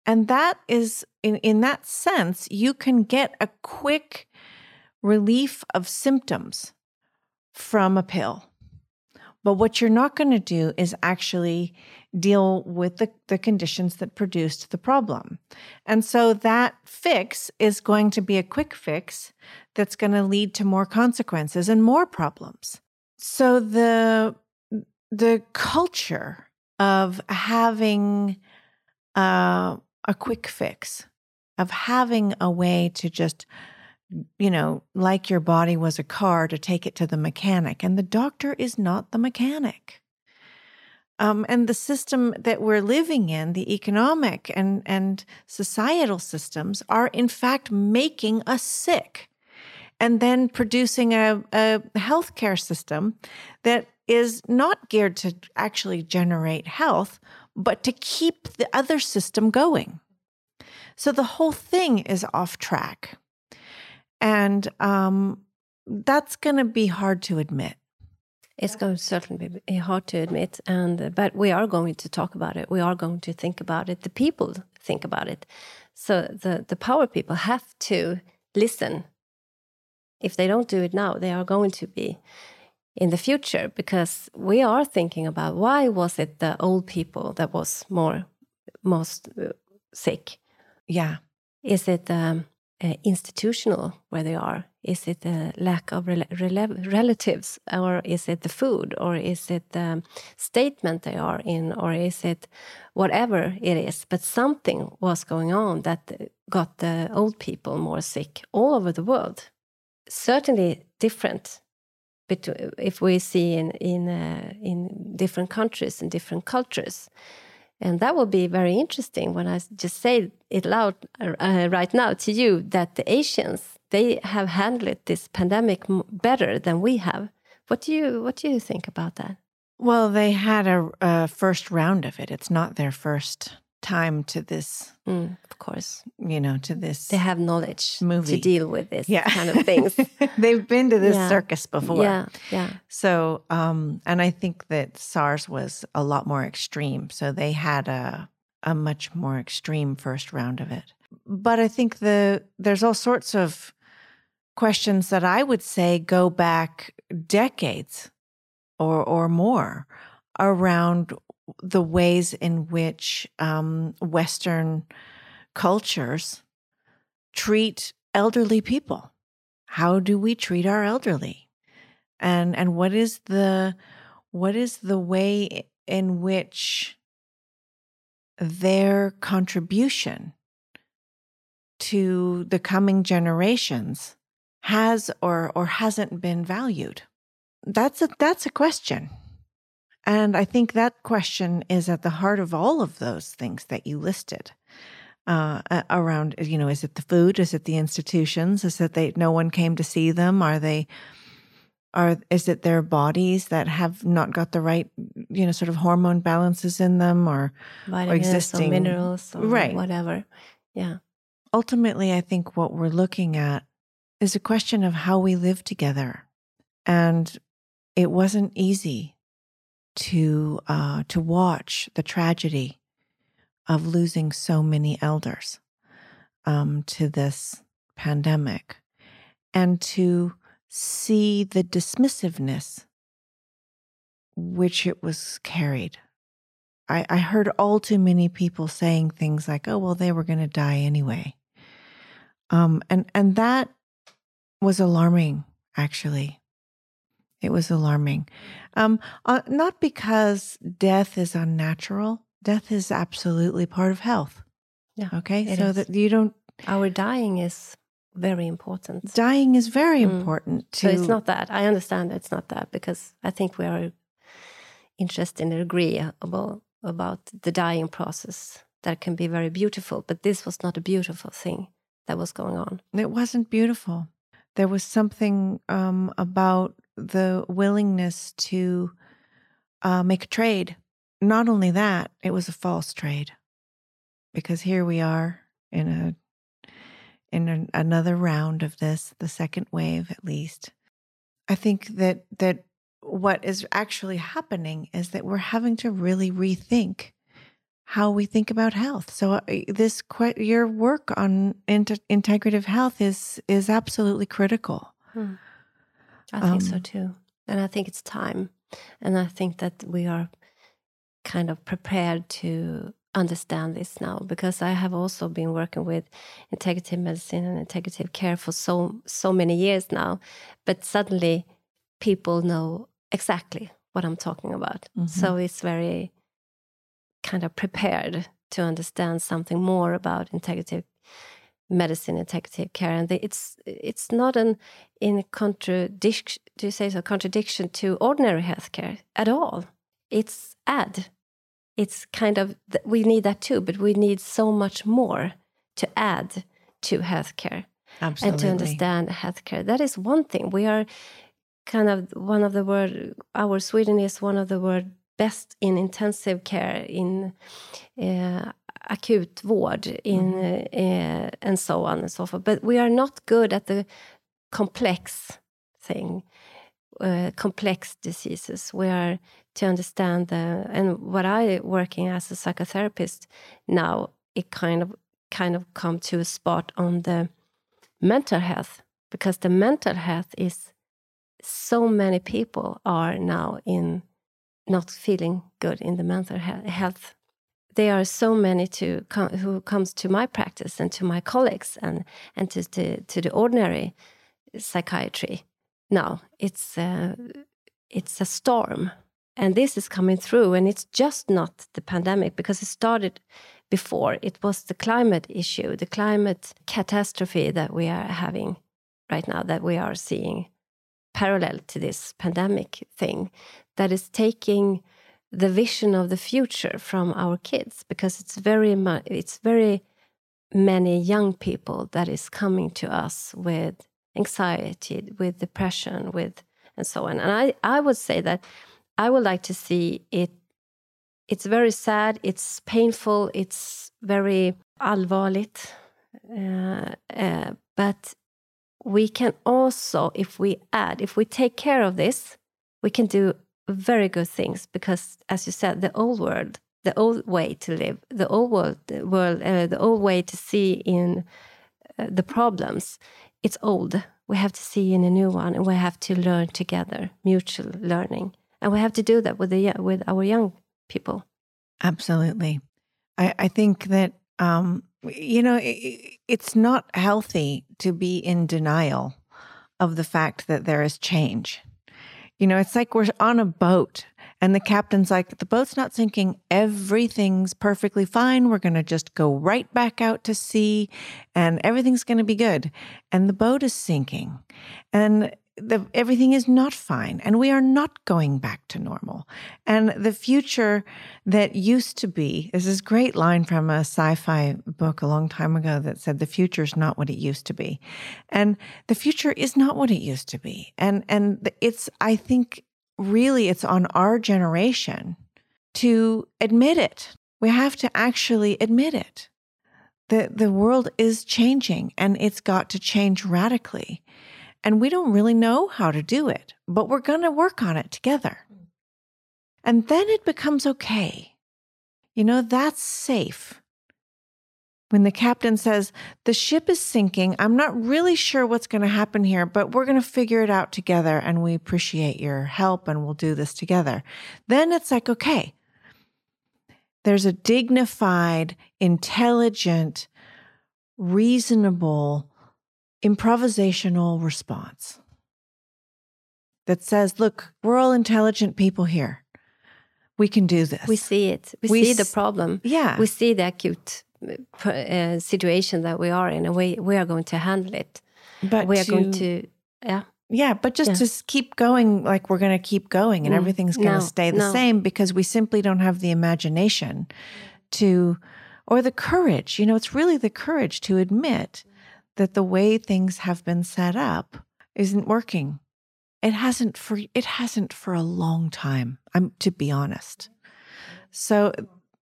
And that is, in, in that sense, you can get a quick relief of symptoms from a pill. But what you're not going to do is actually deal with the, the conditions that produced the problem. And so that fix is going to be a quick fix that's going to lead to more consequences and more problems. So the the culture of having uh, a quick fix, of having a way to just you know, like your body was a car to take it to the mechanic, and the doctor is not the mechanic. Um, and the system that we're living in, the economic and, and societal systems, are in fact making us sick and then producing a, a healthcare system that is not geared to actually generate health, but to keep the other system going. So the whole thing is off track. And um, that's going to be hard to admit. It's going to certainly be hard to admit, and but we are going to talk about it. We are going to think about it. The people think about it. So the the power people have to listen. If they don't do it now, they are going to be in the future because we are thinking about why was it the old people that was more most uh, sick? Yeah, is it um, uh, institutional where they are? Is it a lack of rel relatives, or is it the food, or is it the statement they are in, or is it whatever it is? But something was going on that got the old people more sick all over the world. Certainly different if we see in in uh, in different countries and different cultures. And that will be very interesting when I just say it loud uh, right now to you that the Asians they have handled this pandemic better than we have. What do you what do you think about that? Well, they had a, a first round of it. It's not their first time to this. Mm, of course. You know, to this. They have knowledge movie. to deal with this yeah. kind of things. [LAUGHS] They've been to this yeah. circus before. Yeah, yeah. So, um, and I think that SARS was a lot more extreme. So they had a a much more extreme first round of it. But I think the there's all sorts of questions that I would say go back decades or or more around the ways in which um, Western cultures treat elderly people. How do we treat our elderly? And and what is the what is the way in which their contribution to the coming generations has or or hasn't been valued? That's a that's a question. And I think that question is at the heart of all of those things that you listed. Uh, around, you know, is it the food? Is it the institutions? Is it they no one came to see them? Are they are is it their bodies that have not got the right you know sort of hormone balances in them or, Vitamins or existing or minerals or right whatever yeah ultimately i think what we're looking at is a question of how we live together and it wasn't easy to uh, to watch the tragedy of losing so many elders um, to this pandemic, and to see the dismissiveness which it was carried. I, I heard all too many people saying things like, "Oh, well, they were going to die anyway," um, and and that was alarming, actually. It was alarming. Um, uh, not because death is unnatural. Death is absolutely part of health. Yeah. Okay. So is. that you don't, Our dying is very important. dying is very Mm. important to. So it's not that. I understand it's not that because I think we are interested and agree about about the dying process that can be very beautiful. But this was not a beautiful thing that was going on. It wasn't beautiful. There was something um, about the willingness to uh, make a trade. Not only that, it was a false trade, because here we are in a in an, another round of this, the second wave at least. I think that that what is actually happening is that we're having to really rethink how we think about health. So uh, this your work on int- integrative health is is absolutely critical. I think so Um, too. And I think it's time. And I think that we are kind of prepared to understand this now because I have also been working with integrative medicine and integrative care for so so many years now. But suddenly people know exactly what I'm talking about. Mhm. So it's very kind of prepared to understand something more about integrative medicine, and integrative care, and the, it's it's not an in contradiction. Do you say so? Contradiction to ordinary healthcare at all. It's add. It's kind of we need that too, but we need so much more to add to healthcare Absolutely. and to understand healthcare. That is one thing. We are kind of one of the word. Our Sweden is one of the world best in intensive care in uh, acute vård in uh, and so on and so forth. But we are not good at the complex thing, uh, complex diseases. We are to understand the and what I working as a psychotherapist now. It kind of kind of come to a spot on the mental health because the mental health is so many people are now in not feeling good in the mental health. There are so many to com- who comes to my practice and to my colleagues and and to to, to the ordinary psychiatry. Now it's uh, it's a storm and this is coming through and it's just not the pandemic because it started before. It was the climate issue the climate catastrophe that we are having right now that we are seeing parallel to this pandemic thing that is taking the vision of the future from our kids because it's very it's very many young people that is coming to us with anxiety with depression with and so on. And i i would say that i would like to see it it's very sad it's painful it's very allvarligt uh, uh, but we can also if we add if we take care of this we can do very good things because as you said the old world the old way to live the old world the world uh, the old way to see in uh, the problems it's old we have to see in a new one and we have to learn together mutual learning and we have to do that with the with our young people Absolutely. I, I think that, um, you know, i it's not healthy to be in denial of the fact that there is change. You know, it's like we're on a boat and the captain's like, the boat's not sinking. Everything's perfectly fine. We're going to just go right back out to sea and everything's going to be good. And the boat is sinking. And the, everything is not fine and we are not going back to normal. And the future that used to be this is this great line from a sci fi book a long time ago that said, The future is not what it used to be. And the future is not what it used to be. And, and it's, I think, really, it's on our generation to admit it. We have to actually admit it. The, the world is changing and it's got to change radically. And we don't really know how to do it, but we're going to work on it together. And then it becomes okay. You know, that's safe. When the captain says, The ship is sinking, I'm not really sure what's going to happen here, but we're going to figure it out together and we appreciate your help and we'll do this together. Then it's like, okay, there's a dignified, intelligent, reasonable, improvisational response. that says, look, we're all intelligent people here. We can do this. We see it. We, We see the problem. yeah. We see the acute uh, situation that we are in, and we we are going to handle it. but we are going to, yeah. Yeah, but just Yeah. to keep going like we're going to keep going and Mm, everything's going to no, stay the no. same because we simply don't have the imagination to, or the courage. You know, it's really the courage to admit that the way things have been set up isn't working. It hasn't for it hasn't for a long time. I'm to be honest. So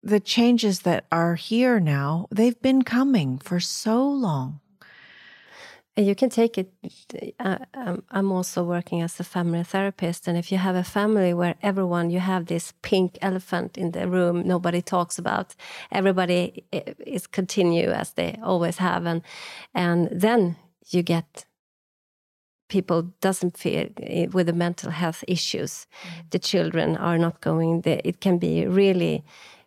the changes that are here now, they've been coming for so long. And you can take it. Uh, um, I'm also working as a family therapist, and if you have a family where everyone you have this pink elephant in the room, nobody talks about, everybody is continue as they always have, and and then you get people doesn't feel eh, with the mental health issues. The children are not going. The, it can be really,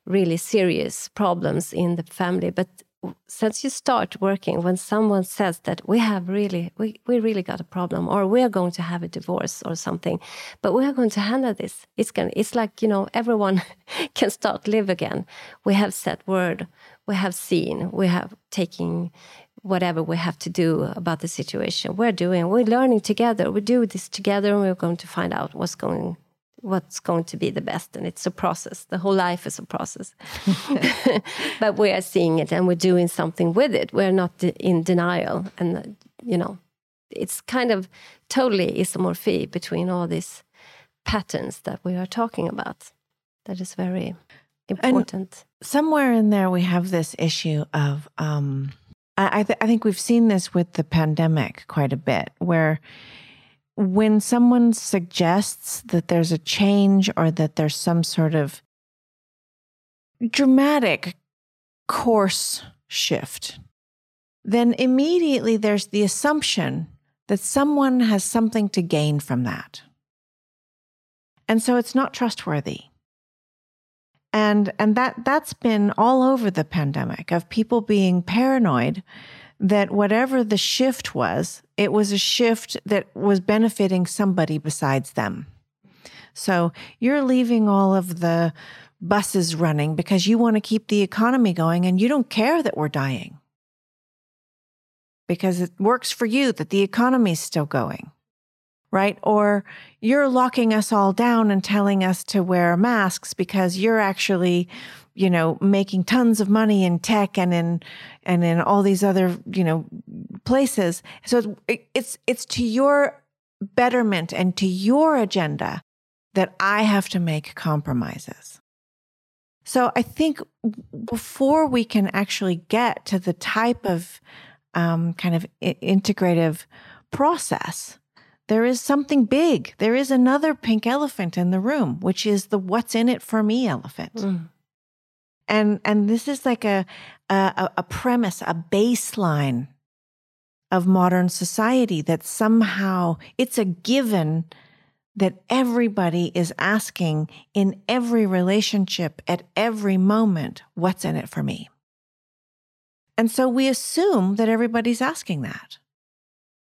really serious problems in the family, but since you start working when someone says that we have really we, we really got a problem or we are going to have a divorce or something but we are going to handle this it's going it's like you know everyone [LAUGHS] can start live again. We have said word we have seen we have taking whatever we have to do about the situation. We're doing we're learning together we do this together and we're going to find out what's going what's going to be the best and it's a process. The whole life is a process. [LAUGHS] [LAUGHS] But we are seeing it and we're doing something with it. We're not in denial and you know it's kind of totally isomorphy between all these patterns that we are talking about. That is very important. Somewhere in there we have this issue of um I, th- I think we've seen this with the pandemic quite a bit where when someone suggests that there's a change or that there's some sort of dramatic course shift then immediately there's the assumption that someone has something to gain from that. And so it's not trustworthy. And and that that's been all over the pandemic of people being paranoid that whatever the shift was it was a shift that was benefiting somebody besides them so you're leaving all of the buses running because you want to keep the economy going and you don't care that we're dying because it works for you that the economy's still going right? Or you're locking us all down and telling us to wear masks because you're actually, you know, making tons of money in tech and in and in all these other, you know, places. So it's it's, to your betterment and to your agenda that I have to make compromises. So I think before we can actually get to the type of um, kind of integrative process, there is something big. There is another pink elephant in the room, which is the what's in it for me elephant. Mm. And and this is like a a, a premise, a baseline of modern society that somehow it's a given that everybody is asking in every relationship at every moment, what's in it for me? And so we assume that everybody's asking that.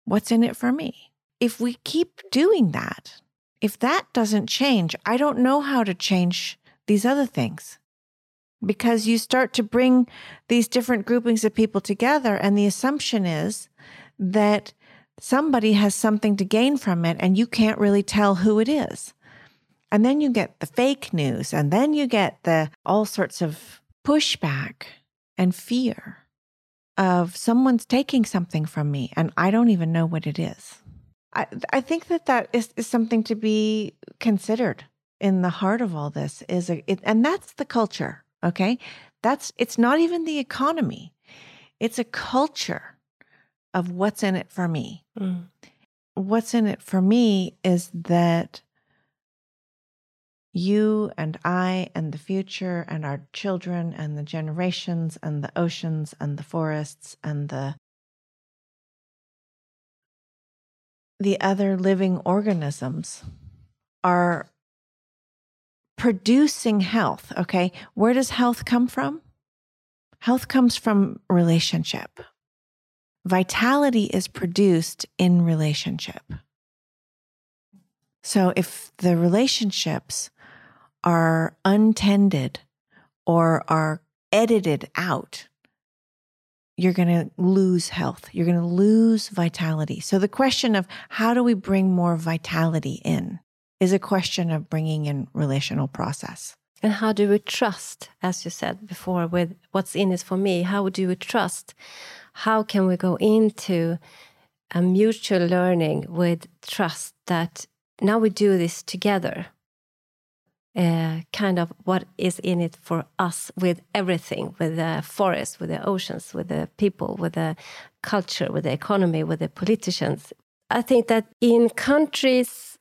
What's in it for me? If we keep doing that, if that doesn't change, I don't know how to change these other things. Because you start to bring these different groupings of people together, and the assumption is that somebody has something to gain from it, and you can't really tell who it is. And then you get the fake news, and then you get the all sorts of pushback and fear of someone's taking something from me, and I don't even know what it is. I, I think that that is, is something to be considered in the heart of all this is a, it, and that's the culture okay? That's it's not even the economy. It's a culture of what's in it for me. Mm. what's in it for me is that you and I and the future and our children and the generations and the oceans and the forests and the the other living organisms are producing health, okay? Where does health come from? Health comes from relationship. Vitality is produced in relationship. So if the relationships are untended or are edited out, you're going to lose health. You're going to lose vitality. So the question of how do we bring more vitality in is a question of bringing in relational process. And how do we trust, as you said before, with what's in it for me? How do we trust? How can we go into a mutual learning with trust that now we do this together? Uh, kind of what is in it for us with everything, with the forest, with the oceans, with the people, with the culture, with the economy, with the politicians. I think that in countries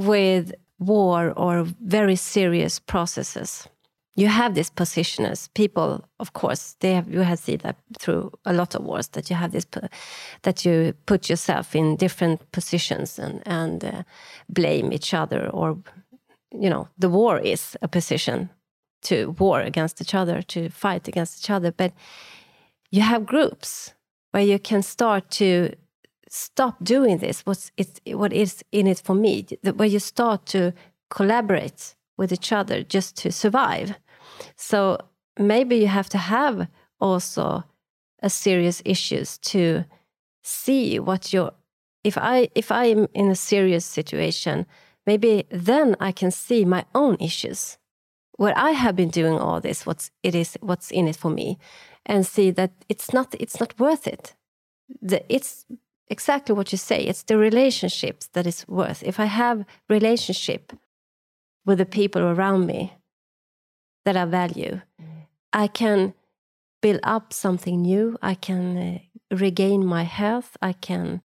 with war or very serious processes, you have these positioners. People, of course, they have. You have seen that through a lot of wars that you have this, that you put yourself in different positions and and uh, blame each other, or you know, the war is a position to war against each other, to fight against each other. But you have groups where you can start to stop doing this. What's it? What is in it for me? Where you start to collaborate with each other just to survive. So maybe you have to have also a serious issues to see what your if I if I am in a serious situation, maybe then I can see my own issues. Where I have been doing all this, what's it is what's in it for me, and see that it's not it's not worth it. The, it's exactly what you say. It's the relationships that is worth. If I have relationship with the people around me that I value. I can build up something new. I can uh, regain my health. I can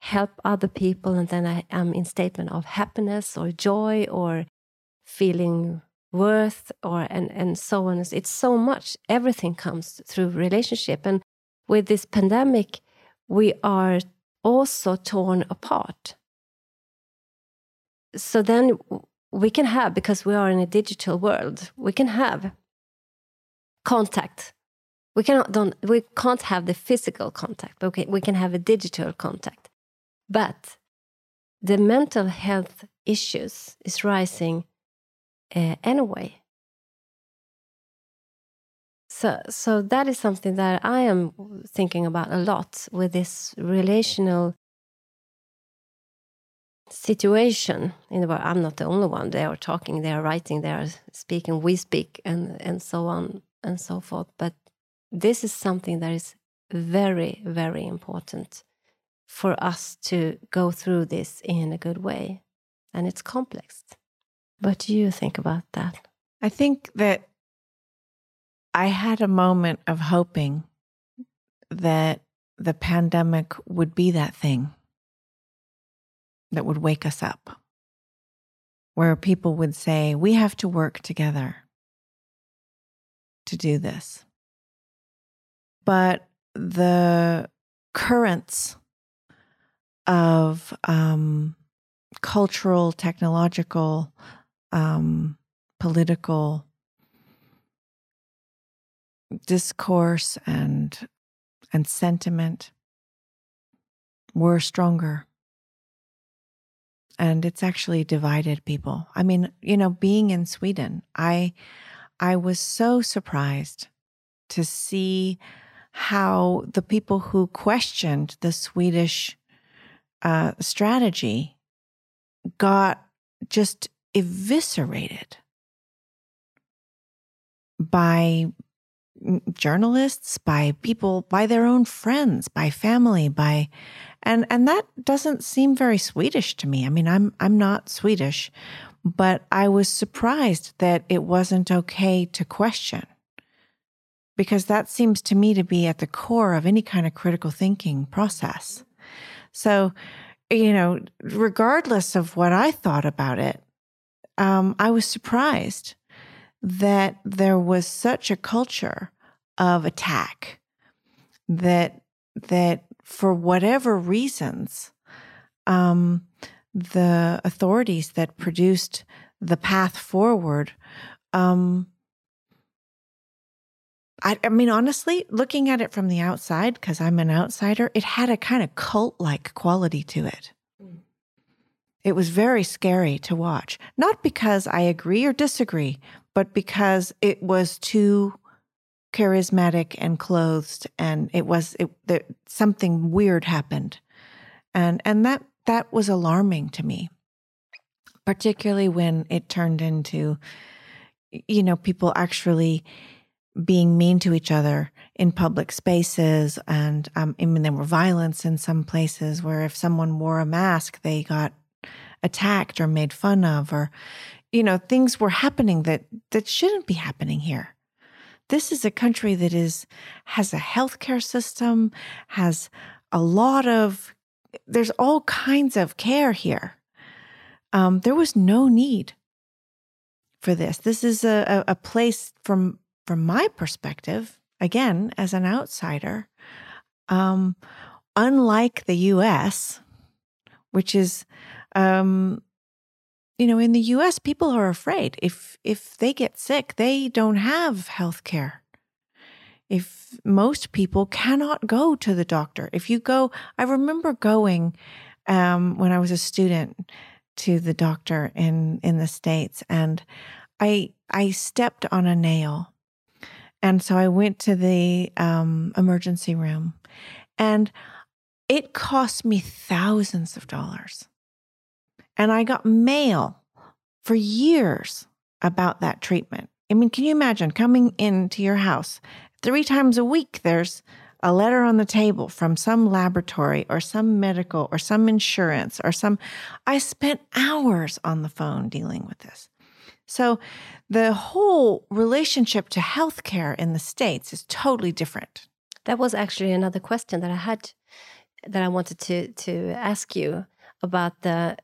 help other people, and then I am in statement of happiness or joy or feeling worth or and and so on. It's so much. Everything comes through relationship, and with this pandemic, we are also torn apart. So then we can have, because we are in a digital world, we can have contact. We cannot don't we can't have the physical contact, but we can have a digital contact. But the mental health issues is rising uh, anyway. So, so that is something that I am thinking about a lot with this relational situation in the world. I'm not the only one. They are talking, they are writing, they are speaking, we speak, and, and so on and so forth. But this is something that is very, very important for us to go through this in a good way. And it's complex. What do you think about that? I think that I had a moment of hoping that the pandemic would be that thing that would wake us up, where people would say, We have to work together to do this. But the currents of um, cultural, technological, um, political discourse and and sentiment were stronger and it's actually divided people. I mean, you know, being in Sweden, I I was so surprised to see how the people who questioned the Swedish uh, strategy got just eviscerated by journalists, by people, by their own friends, by family, by and and that doesn't seem very Swedish to me. I mean, I'm I'm not Swedish, but I was surprised that it wasn't okay to question. Because that seems to me to be at the core of any kind of critical thinking process. So, you know, regardless of what I thought about it, um, I was surprised that there was such a culture of attack that that for whatever reasons um, the authorities that produced the path forward um, I, I, mean, honestly, looking at it from the outside, because I'm an outsider, it had a kind of cult like quality to it. It was very scary to watch, not because I agree or disagree, but because it was too charismatic and clothed and it was it there, something weird happened. And and that that was alarming to me particularly when it turned into you know people actually being mean to each other in public spaces and um, I mean there were violence in some places where if someone wore a mask they got attacked or made fun of or you know things were happening that that shouldn't be happening here this is a country that is has a healthcare system, has a lot of there's all kinds of care here. Um, there was no need for this. This is a, a, place from from my perspective, again, as an outsider, um, unlike the US, which is um, you know, in the US, people are afraid. If if they get sick, they don't have health care. If most people cannot go to the doctor. If you go, I remember going um, when I was a student to the doctor in in the States and I I stepped on a nail. And so I went to the um, emergency room and it cost me thousands of dollars and I got mail for years about that treatment. I mean, can you imagine coming into your house three times a week? There's a letter on the table from some laboratory or some medical or some insurance or some. I spent hours on the phone dealing with this. So the whole relationship to healthcare in the States is totally different. That was actually another question that I had that I wanted to to ask you about the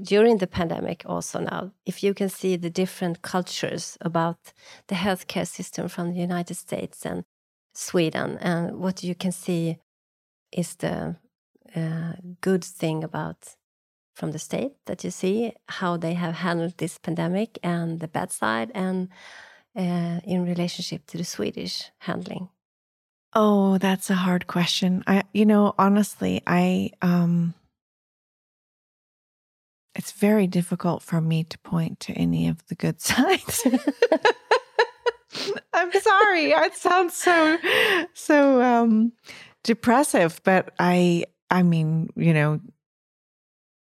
during the pandemic also now if you can see the different cultures about the healthcare system from the united states and sweden and what you can see is the uh, good thing about from the state that you see how they have handled this pandemic and the bad side and uh, in relationship to the swedish handling. Oh that's a hard question. I you know honestly i um it's very difficult for me to point to any of the good [LAUGHS] sides. [LAUGHS] I'm sorry. It sounds so so um depressive, but I I mean, you know,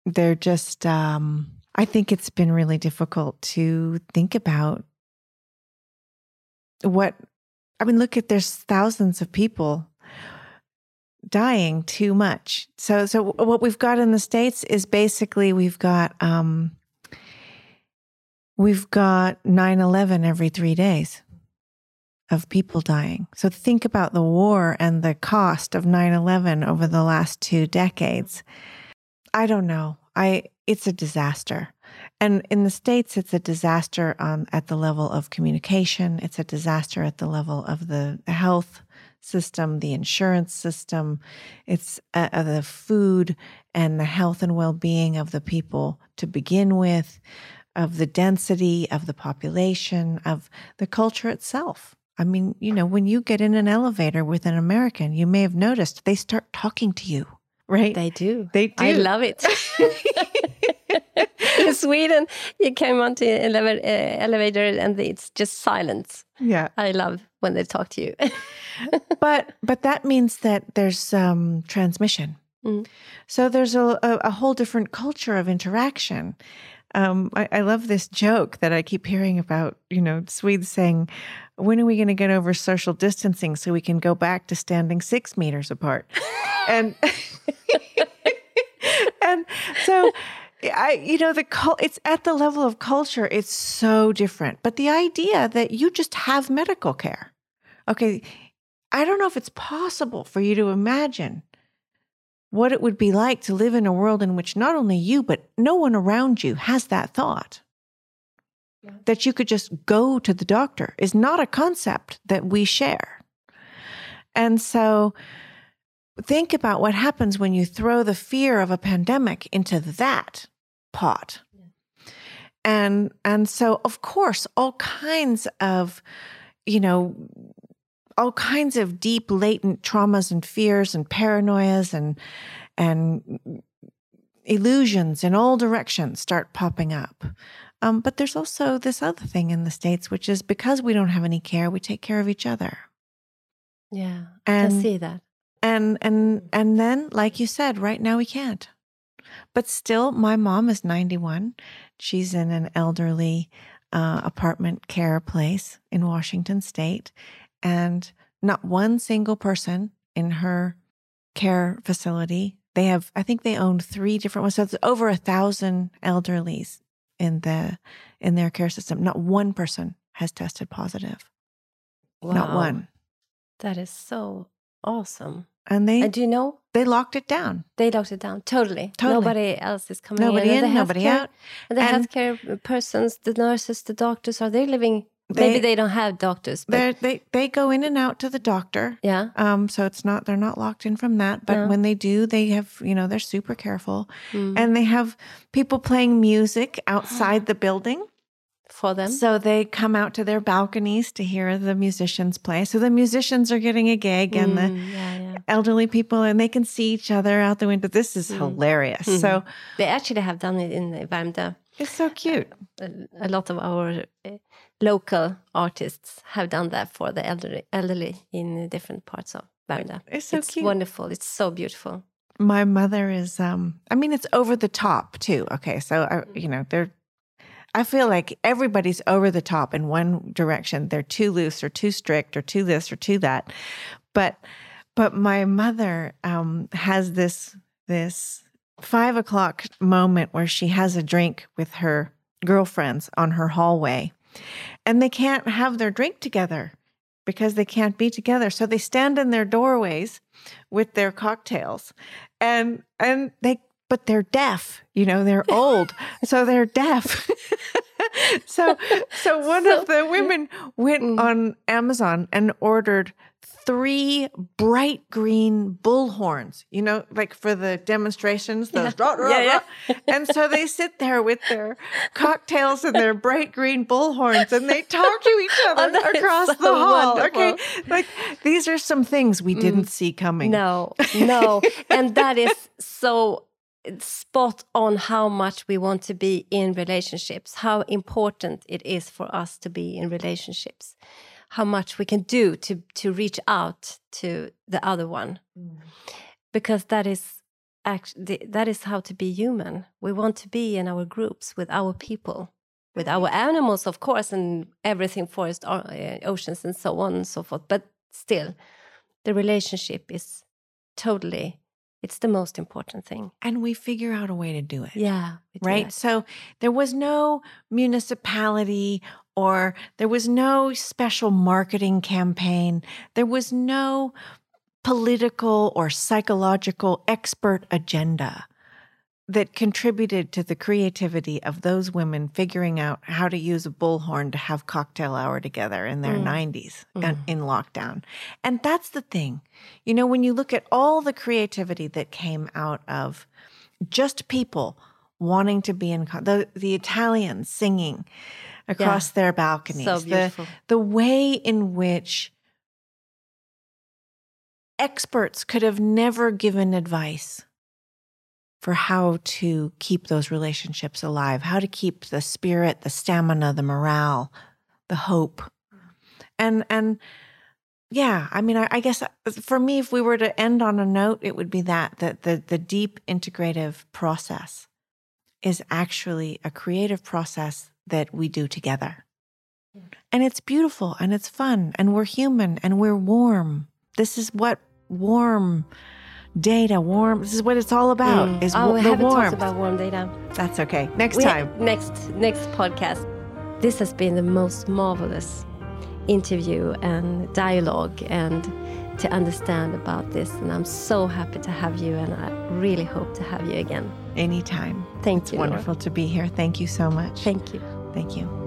they're just um I think it's been really difficult to think about what I mean, look at there's thousands of people dying too much. So so what we've got in the states is basically we've got um we've got 9/11 every 3 days of people dying. So think about the war and the cost of 9/11 over the last 2 decades. I don't know. I it's a disaster. And in the states it's a disaster on at the level of communication, it's a disaster at the level of the health system, the insurance system, it's uh, uh, the food and the health and well being of the people to begin with, of the density of the population, of the culture itself. I mean, you know, when you get in an elevator with an American, you may have noticed they start talking to you, right? They do. They do. I love it. [LAUGHS] [LAUGHS] [LAUGHS] in Sweden, you came onto an ele uh, elevator and it's just silence. Yeah. I love when they talk to you. [LAUGHS] but but that means that there's um, transmission. Mm. So there's a, a, a, whole different culture of interaction. Um, I, I, love this joke that I keep hearing about, you know, Swedes saying, when are we going to get over social distancing so we can go back to standing six meters apart? [LAUGHS] and and so I, you know, the it's at the level of culture, it's so different. But the idea that you just have medical care, okay, I don't know if it's possible for you to imagine what it would be like to live in a world in which not only you, but no one around you has that thought. Yeah. That you could just go to the doctor is not a concept that we share. And so, think about what happens when you throw the fear of a pandemic into that pot. And and so of course all kinds of you know all kinds of deep latent traumas and fears and paranoias and and illusions in all directions start popping up. Um, but there's also this other thing in the States, which is because we don't have any care, we take care of each other. Yeah, I see that. And and and then, like you said, right now we can't. But still, my mom is 91. She's in an elderly uh, apartment care place in Washington State, and not one single person in her care facility. They have, I think, they own three different ones. So it's over a thousand elderlies in the in their care system. Not one person has tested positive. Not one. That is so awesome. And they And do you know they locked it down. they locked it down totally. Totally. Nobody else is coming Nobody in. in, the nobody out. And the And- healthcare persons, the nurses, the doctors, are they living? They- maybe they don't have doctors, but they they go in and out to the doctor. yeah, Um, so it's not they're not locked in from that. But No. when they do, they have you know they're super careful, Mm. and they have people playing music [GASPS] outside the building. For them. So they come out to their balconies to hear the musicians play. So the musicians are getting a gig, and the Mm, yeah, yeah. elderly people, and they can see each other out the window. This is Mm. hilarious. Mhm. So They actually have done it in Värmdö. it's so cute. A, a lot of our uh, local artists have done that for the elderly, elderly in different parts of Värmdö. It's so it's cute. wonderful. It's so beautiful. my mother is um i mean it's over the top too okay so I, you know they're i feel like everybody's over the top in one direction. They're too loose or too strict or too this or too that. But but my mother um has this this five o'clock moment where she has a drink with her girlfriends on her hallway. And they can't have their drink together because they can't be together. So they stand in their doorways with their cocktails. And and they but they're deaf you know they're [LAUGHS] old so they're deaf [LAUGHS] so so [LAUGHS] one of the women went Mm. on amazon and ordered three bright green bullhorns you know like for the demonstrations those Yeah. Yeah, and so they sit there with their cocktails and their bright green bullhorns and they talk to each other Oh, across so the hall wonderful. okay like these are some things we didn't see coming No, no. and that is so spot on how much we want to be in relationships, how important it is for us to be in relationships, how much we can do to, to reach out to the other one. Because that is actually that is how to be human. We want to be in our groups with our people, with our animals, of course, and everything, forest, uh, oceans, and so on and so forth. But still, the relationship is totally it's the most important thing. And we figure out a way to do it. Yeah right? so there was no municipality or there was no special marketing campaign. There was no political or psychological expert agenda that contributed to the creativity of those women figuring out how to use a bullhorn to have cocktail hour together in their Mm. 90s and in lockdown. And that's the thing. You know, when you look at all the creativity that came out of just people wanting to be in the the Italians singing across their balconies. so the- the way in which experts could have never given advice for how to keep those relationships alive, how to keep the spirit, the stamina, the morale, the hope. And and yeah, I mean, I, I guess uh, for me, if we were to end on a note, it would be that that the the deep integrative process is actually a creative process that we do together. And it's beautiful and it's fun and we're human and we're warm. This is what warm data, warm, this is what it's all about Mm. is oh, we the haven't warmth. talked about warm data That's okay. Next We- time. next next podcast this has been the most marvelous interview and dialogue and to understand about this and i'm so happy to have you and i really hope to have you again Anytime. thank It's you Laura. wonderful to be here. Thank you so much. thank you Thank you.